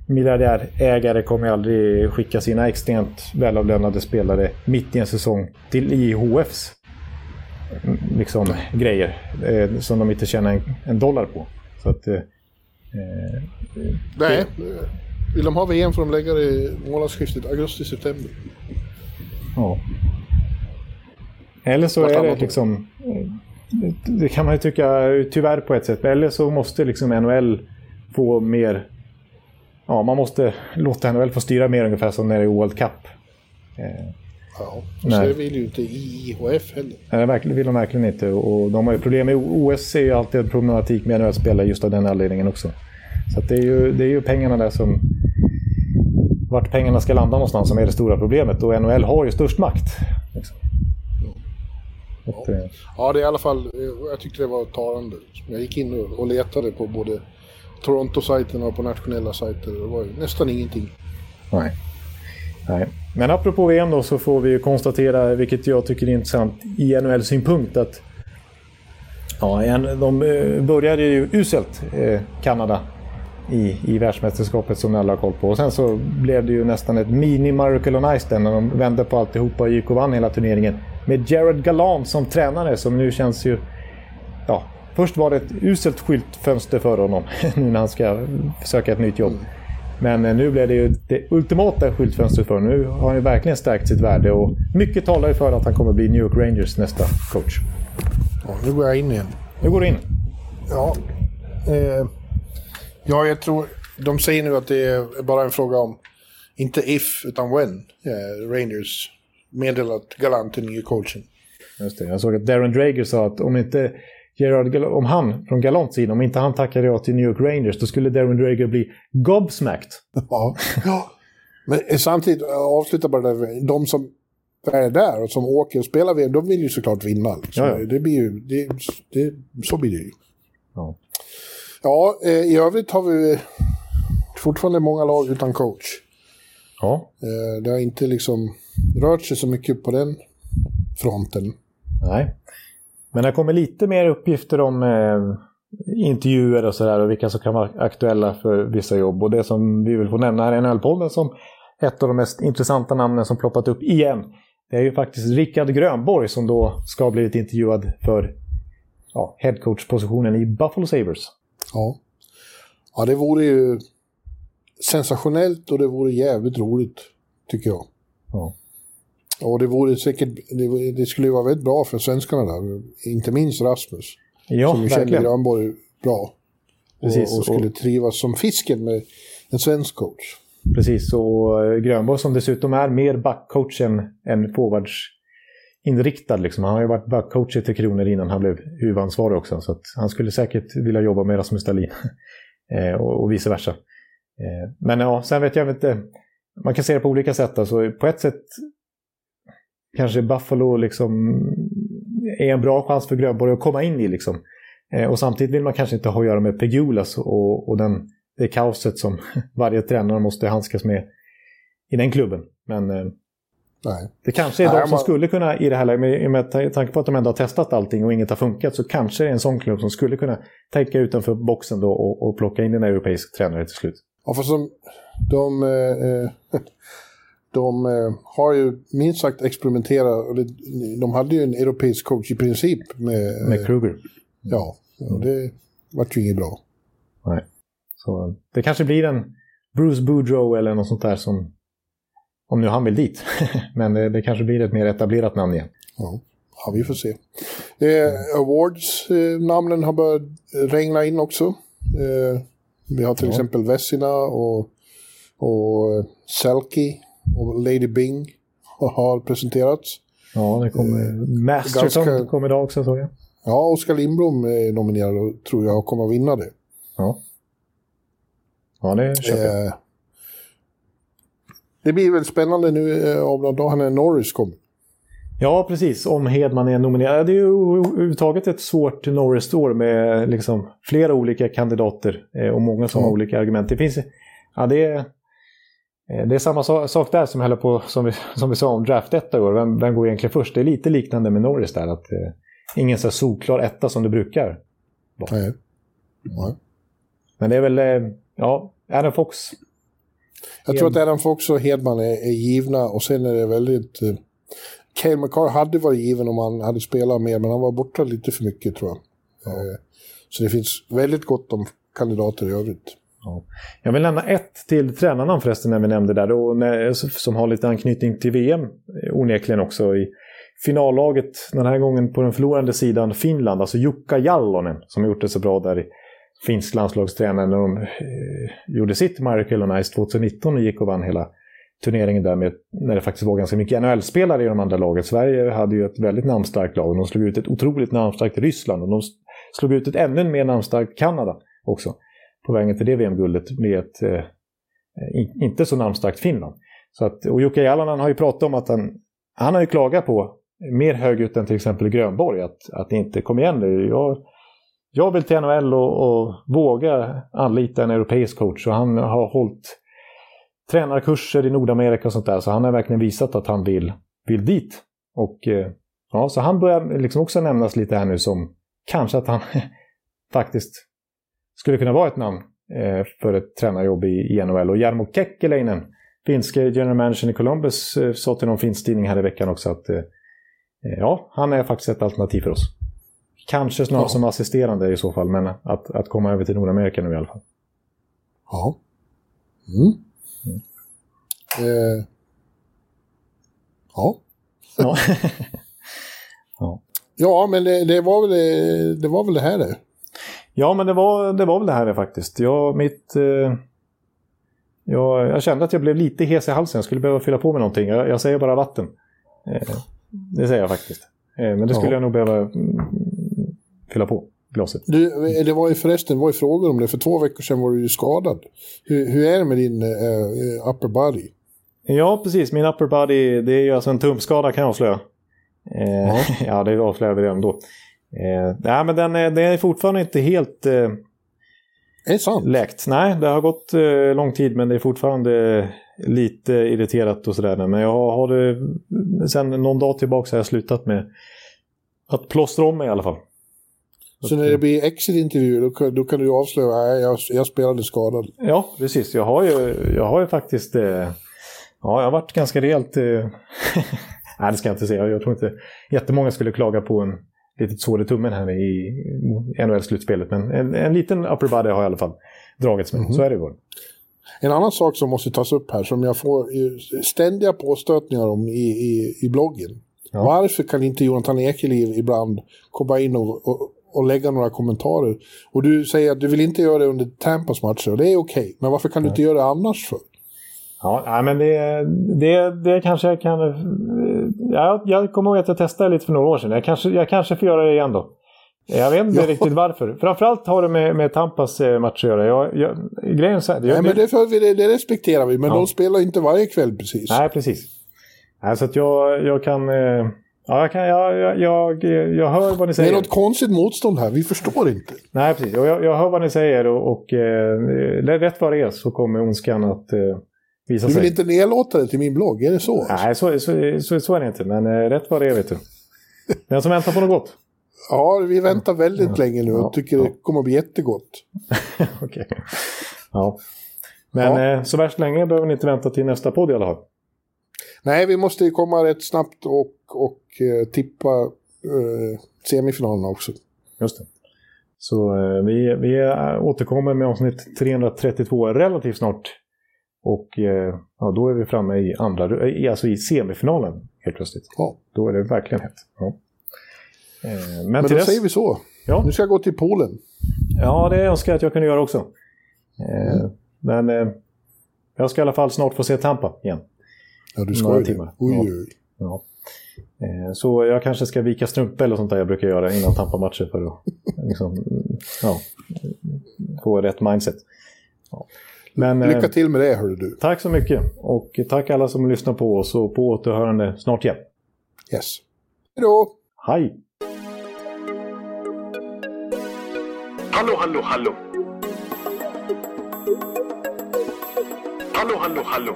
miljardärägare kommer aldrig skicka sina extremt välavlönade spelare mitt i en säsong till IHFs mm, liksom, grejer. Eh, som de inte tjänar en, en dollar på. Så att, eh, eh, Nej, vill de ha VM får de lägga det i månadsskiftet augusti-september. Ja. Eller så är det liksom... eh, Det kan man ju tycka tyvärr på ett sätt. Eller så måste liksom NHL få mer... Ja, man måste låta NHL få styra mer ungefär som när det är World Cup. Eh, Ja, och så vill ju inte IHF heller. Nej, det vill de verkligen inte. Och de har ju problem med OS är ju alltid en problematik med NHL-spelare just av den anledningen också. Så det, är ju, det är ju pengarna där som... Vart pengarna ska landa någonstans som är det stora problemet. Och NHL har ju störst makt. Liksom. Att, eh, Ja, det är i alla fall, jag tyckte det var talande. Jag gick in och- letade på både Toronto-sajten och på nationella sajter. Det var ju nästan ingenting. Nej. Nej. Men apropå VM då så får vi ju konstatera, vilket jag tycker är intressant i NHL-synpunkt, att ja, de eh, började ju uselt, eh, Kanada, i, i världsmästerskapet som alla har koll på. Och sen så blev det ju nästan ett mini-Miracle on Ice när de vände på alltihopa och gick och vann hela turneringen. Med Jared Gallant som tränare som nu känns ju... Ja, först var det ett uselt skyltfönster för honom *laughs* nu när han ska söka ett nytt jobb. Men eh, nu blev det ju det ultimata skyltfönstret för honom. Nu har han ju verkligen stärkt sitt värde och mycket talar ju för att han kommer bli New York Rangers nästa coach. Ja, nu går jag in igen. Nu går det in. Ja, eh, ja jag tror, de säger nu att det är bara en fråga om, inte if, utan when, eh, Rangers meddelat Galant till nye coachen. Just det. Jag såg att Darren Drager sa att om inte Gerard Gal- om han, från Galants sida, om inte han tackade ja till New York Rangers, då skulle Darren Drager bli gobsmacked. Ja. ja. Men eh, samtidigt, jag avslutar bara där, de som är där och som åker och spelar VM, de vill ju såklart vinna. Liksom. Ja, ja. Det blir ju, det, det, så blir det ju. Ja. Ja, eh, i övrigt har vi fortfarande många lag utan coach. ja. Eh, det har inte liksom rört sig så mycket på den fronten. Nej. Men det kommer lite mer uppgifter om eh, intervjuer och sådär och vilka som kan vara aktuella för vissa jobb. Och det som vi vill få nämna här i NHL-podden som ett av de mest intressanta namnen som ploppat upp igen. Det är ju faktiskt Rickard Grönborg som då ska ha blivit intervjuad för ja, headcoach-positionen i Buffalo Sabres. Ja. ja, det vore ju sensationellt och det vore jävligt roligt, tycker jag. Ja. Och det vore säkert, det, det skulle ju vara väldigt bra för svenskarna där, inte minst Rasmus. Ja, som ju känner Grönborg bra. Precis, och, och skulle trivas som fisken med en svensk coach. Precis, och eh, Grönborg som dessutom är mer backcoach än, än inriktad. Liksom. Han har ju varit backcoach i Tre Kronor innan han blev huvudansvarig också. Så han skulle säkert vilja jobba med Rasmus Dahlin. *laughs* Eh, och, vice versa. Eh, men ja, sen vet jag inte. Man kan se det på olika sätt. Alltså, på ett sätt kanske Buffalo liksom är en bra chans för Grönborg att komma in i. Liksom. Eh, och samtidigt vill man kanske inte ha att göra med Pegulas och, och den, det kaoset som *laughs* varje tränare måste handskas med i den klubben. Men eh, Nej. det kanske är Nej, de som man... skulle kunna, i det här med, med tanke på att de ändå har testat allting och inget har funkat, så kanske det är en sån klubb som skulle kunna tänka utanför boxen då och, och plocka in en europeisk tränare till slut. Ja, för som de... Eh, *laughs* de eh, har ju minst sagt experimenterat. De hade ju en europeisk coach i princip med... Med Kruger. Ja, och det vart ju inget bra. Nej. Så det kanske blir en Bruce Boudreau eller något sånt där som... Om nu han vill dit. *laughs* Men det, det, kanske blir ett mer etablerat namn igen. Ja, ja vi får se. Eh, Awards-namnen eh, har börjat regna in också. Eh, vi har till ja. exempel Vessina och, och Selkie och Lady Bing *laughs* har presenterats. Ja, det kommer... Masterton Ganska... kom idag också såg jag. Ja, Oskar Lindblom är nominerad och tror jag kommer att vinna det. Ja. Ja, det köper jag. Eh, det blir väl spännande nu om några dagar när Norris kommer. Ja, precis. Om Hedman är nominerad. Det är ju överhuvudtaget ett svårt Norris-år med liksom flera olika kandidater eh, och många som har olika argument. Det finns... Ja, det är Eh, det är samma sak där som, på, som, vi, som vi sa om draft 1 i år. Vem, vem går egentligen först? Det är lite liknande med Norris där. Att, eh, ingen så solklar etta som det brukar vara. Nej. Nej. Men det är väl, eh, ja, Adam Fox. Jag tror att Adam Fox och Hedman är, är givna och sen är det väldigt... Eh, Cale McCarr hade varit given om han hade spelat mer, men han var borta lite för mycket tror jag. Ja. Eh, så det finns väldigt gott om kandidater i övrigt. Ja. Jag vill nämna ett till tränarnamn förresten när vi nämnde där, då, när, som har lite anknytning till VM onekligen också. I finallaget den här gången på den förlorande sidan Finland, alltså Jukka Jallonen som har gjort det så bra där. Finsk landslagstränare när de eh, gjorde sitt Miracle on Ice 2019 och gick och vann hela turneringen där med, när det faktiskt var ganska mycket NHL-spelare i de andra lagen. Sverige hade ju ett väldigt namnstarkt lag och de slog ut ett otroligt namnstarkt Ryssland och de slog ut ett ännu mer namnstarkt Kanada också på vägen till det VM-guldet med ett eh, inte så namnstarkt Finland. Så att, och Jukka Jalonen har ju pratat om att han, han har ju klagat på, mer högljutt än till exempel Grönborg, att, att inte, kom igen nu, jag, jag vill till NHL och, och våga anlita en europeisk coach. Och han har hållit tränarkurser i Nordamerika och sånt där, så han har verkligen visat att han vill, vill dit. Och eh, ja, så han börjar liksom också nämnas lite här nu som kanske att han *laughs* faktiskt skulle kunna vara ett namn eh, för ett tränarjobb i, i NHL. Och Jarmo Kekkeläinen, finske general manager i Columbus, eh, sa till någon finsk tidning här i veckan också att ja, han är faktiskt ett alternativ för oss. Kanske snarare ja. som assisterande i så fall, men att, att komma över till Nordamerika nu i alla fall. Ja. Mm. Mm. Eh. Ja. ja. *laughs* ja. ja. men det, det, var väl, det var väl det här det. Ja, men det var, det var väl det här faktiskt. Jag, mitt, eh, jag, jag, kände att jag blev lite hes i halsen. Jag skulle behöva fylla på med någonting. Jag, jag säger bara vatten. Eh, det säger jag faktiskt. Eh, men det skulle ja. jag nog behöva mm, fylla på glaset. Du, det var ju förresten var ju frågor om det. För två veckor sedan var du ju skadad. Hur, hur är det med din uh, upper body? Ja, precis. Min upper body, det är ju alltså en tumskada kan jag avslöja. Eh, ja. *laughs* ja, det avslöjar vi redan då. Eh, nej, men den är, den är fortfarande inte helt eh, är det sant? läkt. Nej, det har gått eh, lång tid men det är fortfarande lite irriterat och sådär. Men jag har, har det, sen någon dag tillbaka har jag slutat med att plåstra om mig i alla fall. Så när det blir exit-intervju, då, kan- då kan du avslöja att jag, jag spelade skadad. Ja, precis. Jag har ju, jag har ju faktiskt... Eh, ja, jag har varit ganska rejält... Eh, *laughs* nej, det ska jag inte säga. Jag tror inte jättemånga skulle klaga på en litet sår i tummen här i NHL-slutspelet. Men en, en liten upper body har jag i alla fall dragits med. Så är det ju. En annan sak som måste tas upp här, som jag får ständiga påstötningar om i, i, i bloggen. Ja. Varför kan inte Jonathan Ekeliv ibland komma in och, och, och lägga några kommentarer? Och du säger att du vill inte göra det under Tampas matcher, och det är okej. Men varför kan du inte göra det annars för? Ja, men det, det, det kanske jag kan... eh, Ja, jag kommer ihåg att jag testade lite för några år sedan. Jag kanske, jag kanske får göra det igen då. Jag vet inte Ja. riktigt varför. Framförallt har det med, med Tampas eh, match att göra. Jag, jag, grejen så här, jag, Nej, men det, för, vi- det, det respekterar vi, men Ja. de spelar inte varje kväll precis. Nej, precis. Nej, så att jag, jag kan... eh, Ja, jag, kan jag, jag, jag, jag hör vad ni Det är säger. något konstigt motstånd här, vi förstår inte. Nej, precis. Jag, jag hör vad ni säger och, och eh, rätt vad det är så kommer ondskan att eh, visa Du sig. vill inte nedlåta det till min blogg, är det så? Nej, så, så, så, så är det inte. Men eh, rätt vad det är, vet du. Den som väntar på något gott. Ja, vi väntar väldigt länge nu och Ja. tycker Ja. det kommer att bli jättegott. *laughs* Okej. Ja. Men Ja. Eh, så värst länge behöver ni inte vänta till nästa podd i alla fall. Nej, vi måste ju komma rätt snabbt och, och eh, tippa eh, semifinalerna också. Just det. Så eh, vi, vi återkommer med avsnitt 332 relativt snart. Och ja, då är vi framme i, andra, alltså i semifinalen helt plötsligt. Ja. Då är det verkligen hett. Ja. Men Men till då dess, säger vi så. Ja. Nu ska jag gå till Polen. Ja, det önskar jag att jag kunde göra också. Eh, Men jag ska i alla fall snart få se Tampa igen. Ja, du ska ju det. Oj, oj. Ja. Eh, Så jag kanske ska vika strumpor eller sånt där jag brukar göra innan Tampa-matcher för att *laughs* liksom, ja, få rätt mindset. Ja. Men, eh, Lycka till med det, hörru du. Tack så mycket och tack alla som lyssnar på oss och på återhörande snart igen. Yes. Hej då! Hej! Hallå, hallå, hallå. Hallå, hallå, hallå.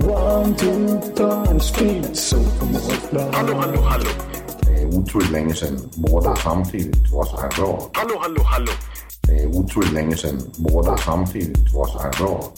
One, two, punch, speed, so Hallå, hallå, hallå. Det är otroligt länge sedan båda samtidigt var så här bra. Hallå, hallå, hallå. Det är otroligt länge sedan båda samtidigt var så här bra.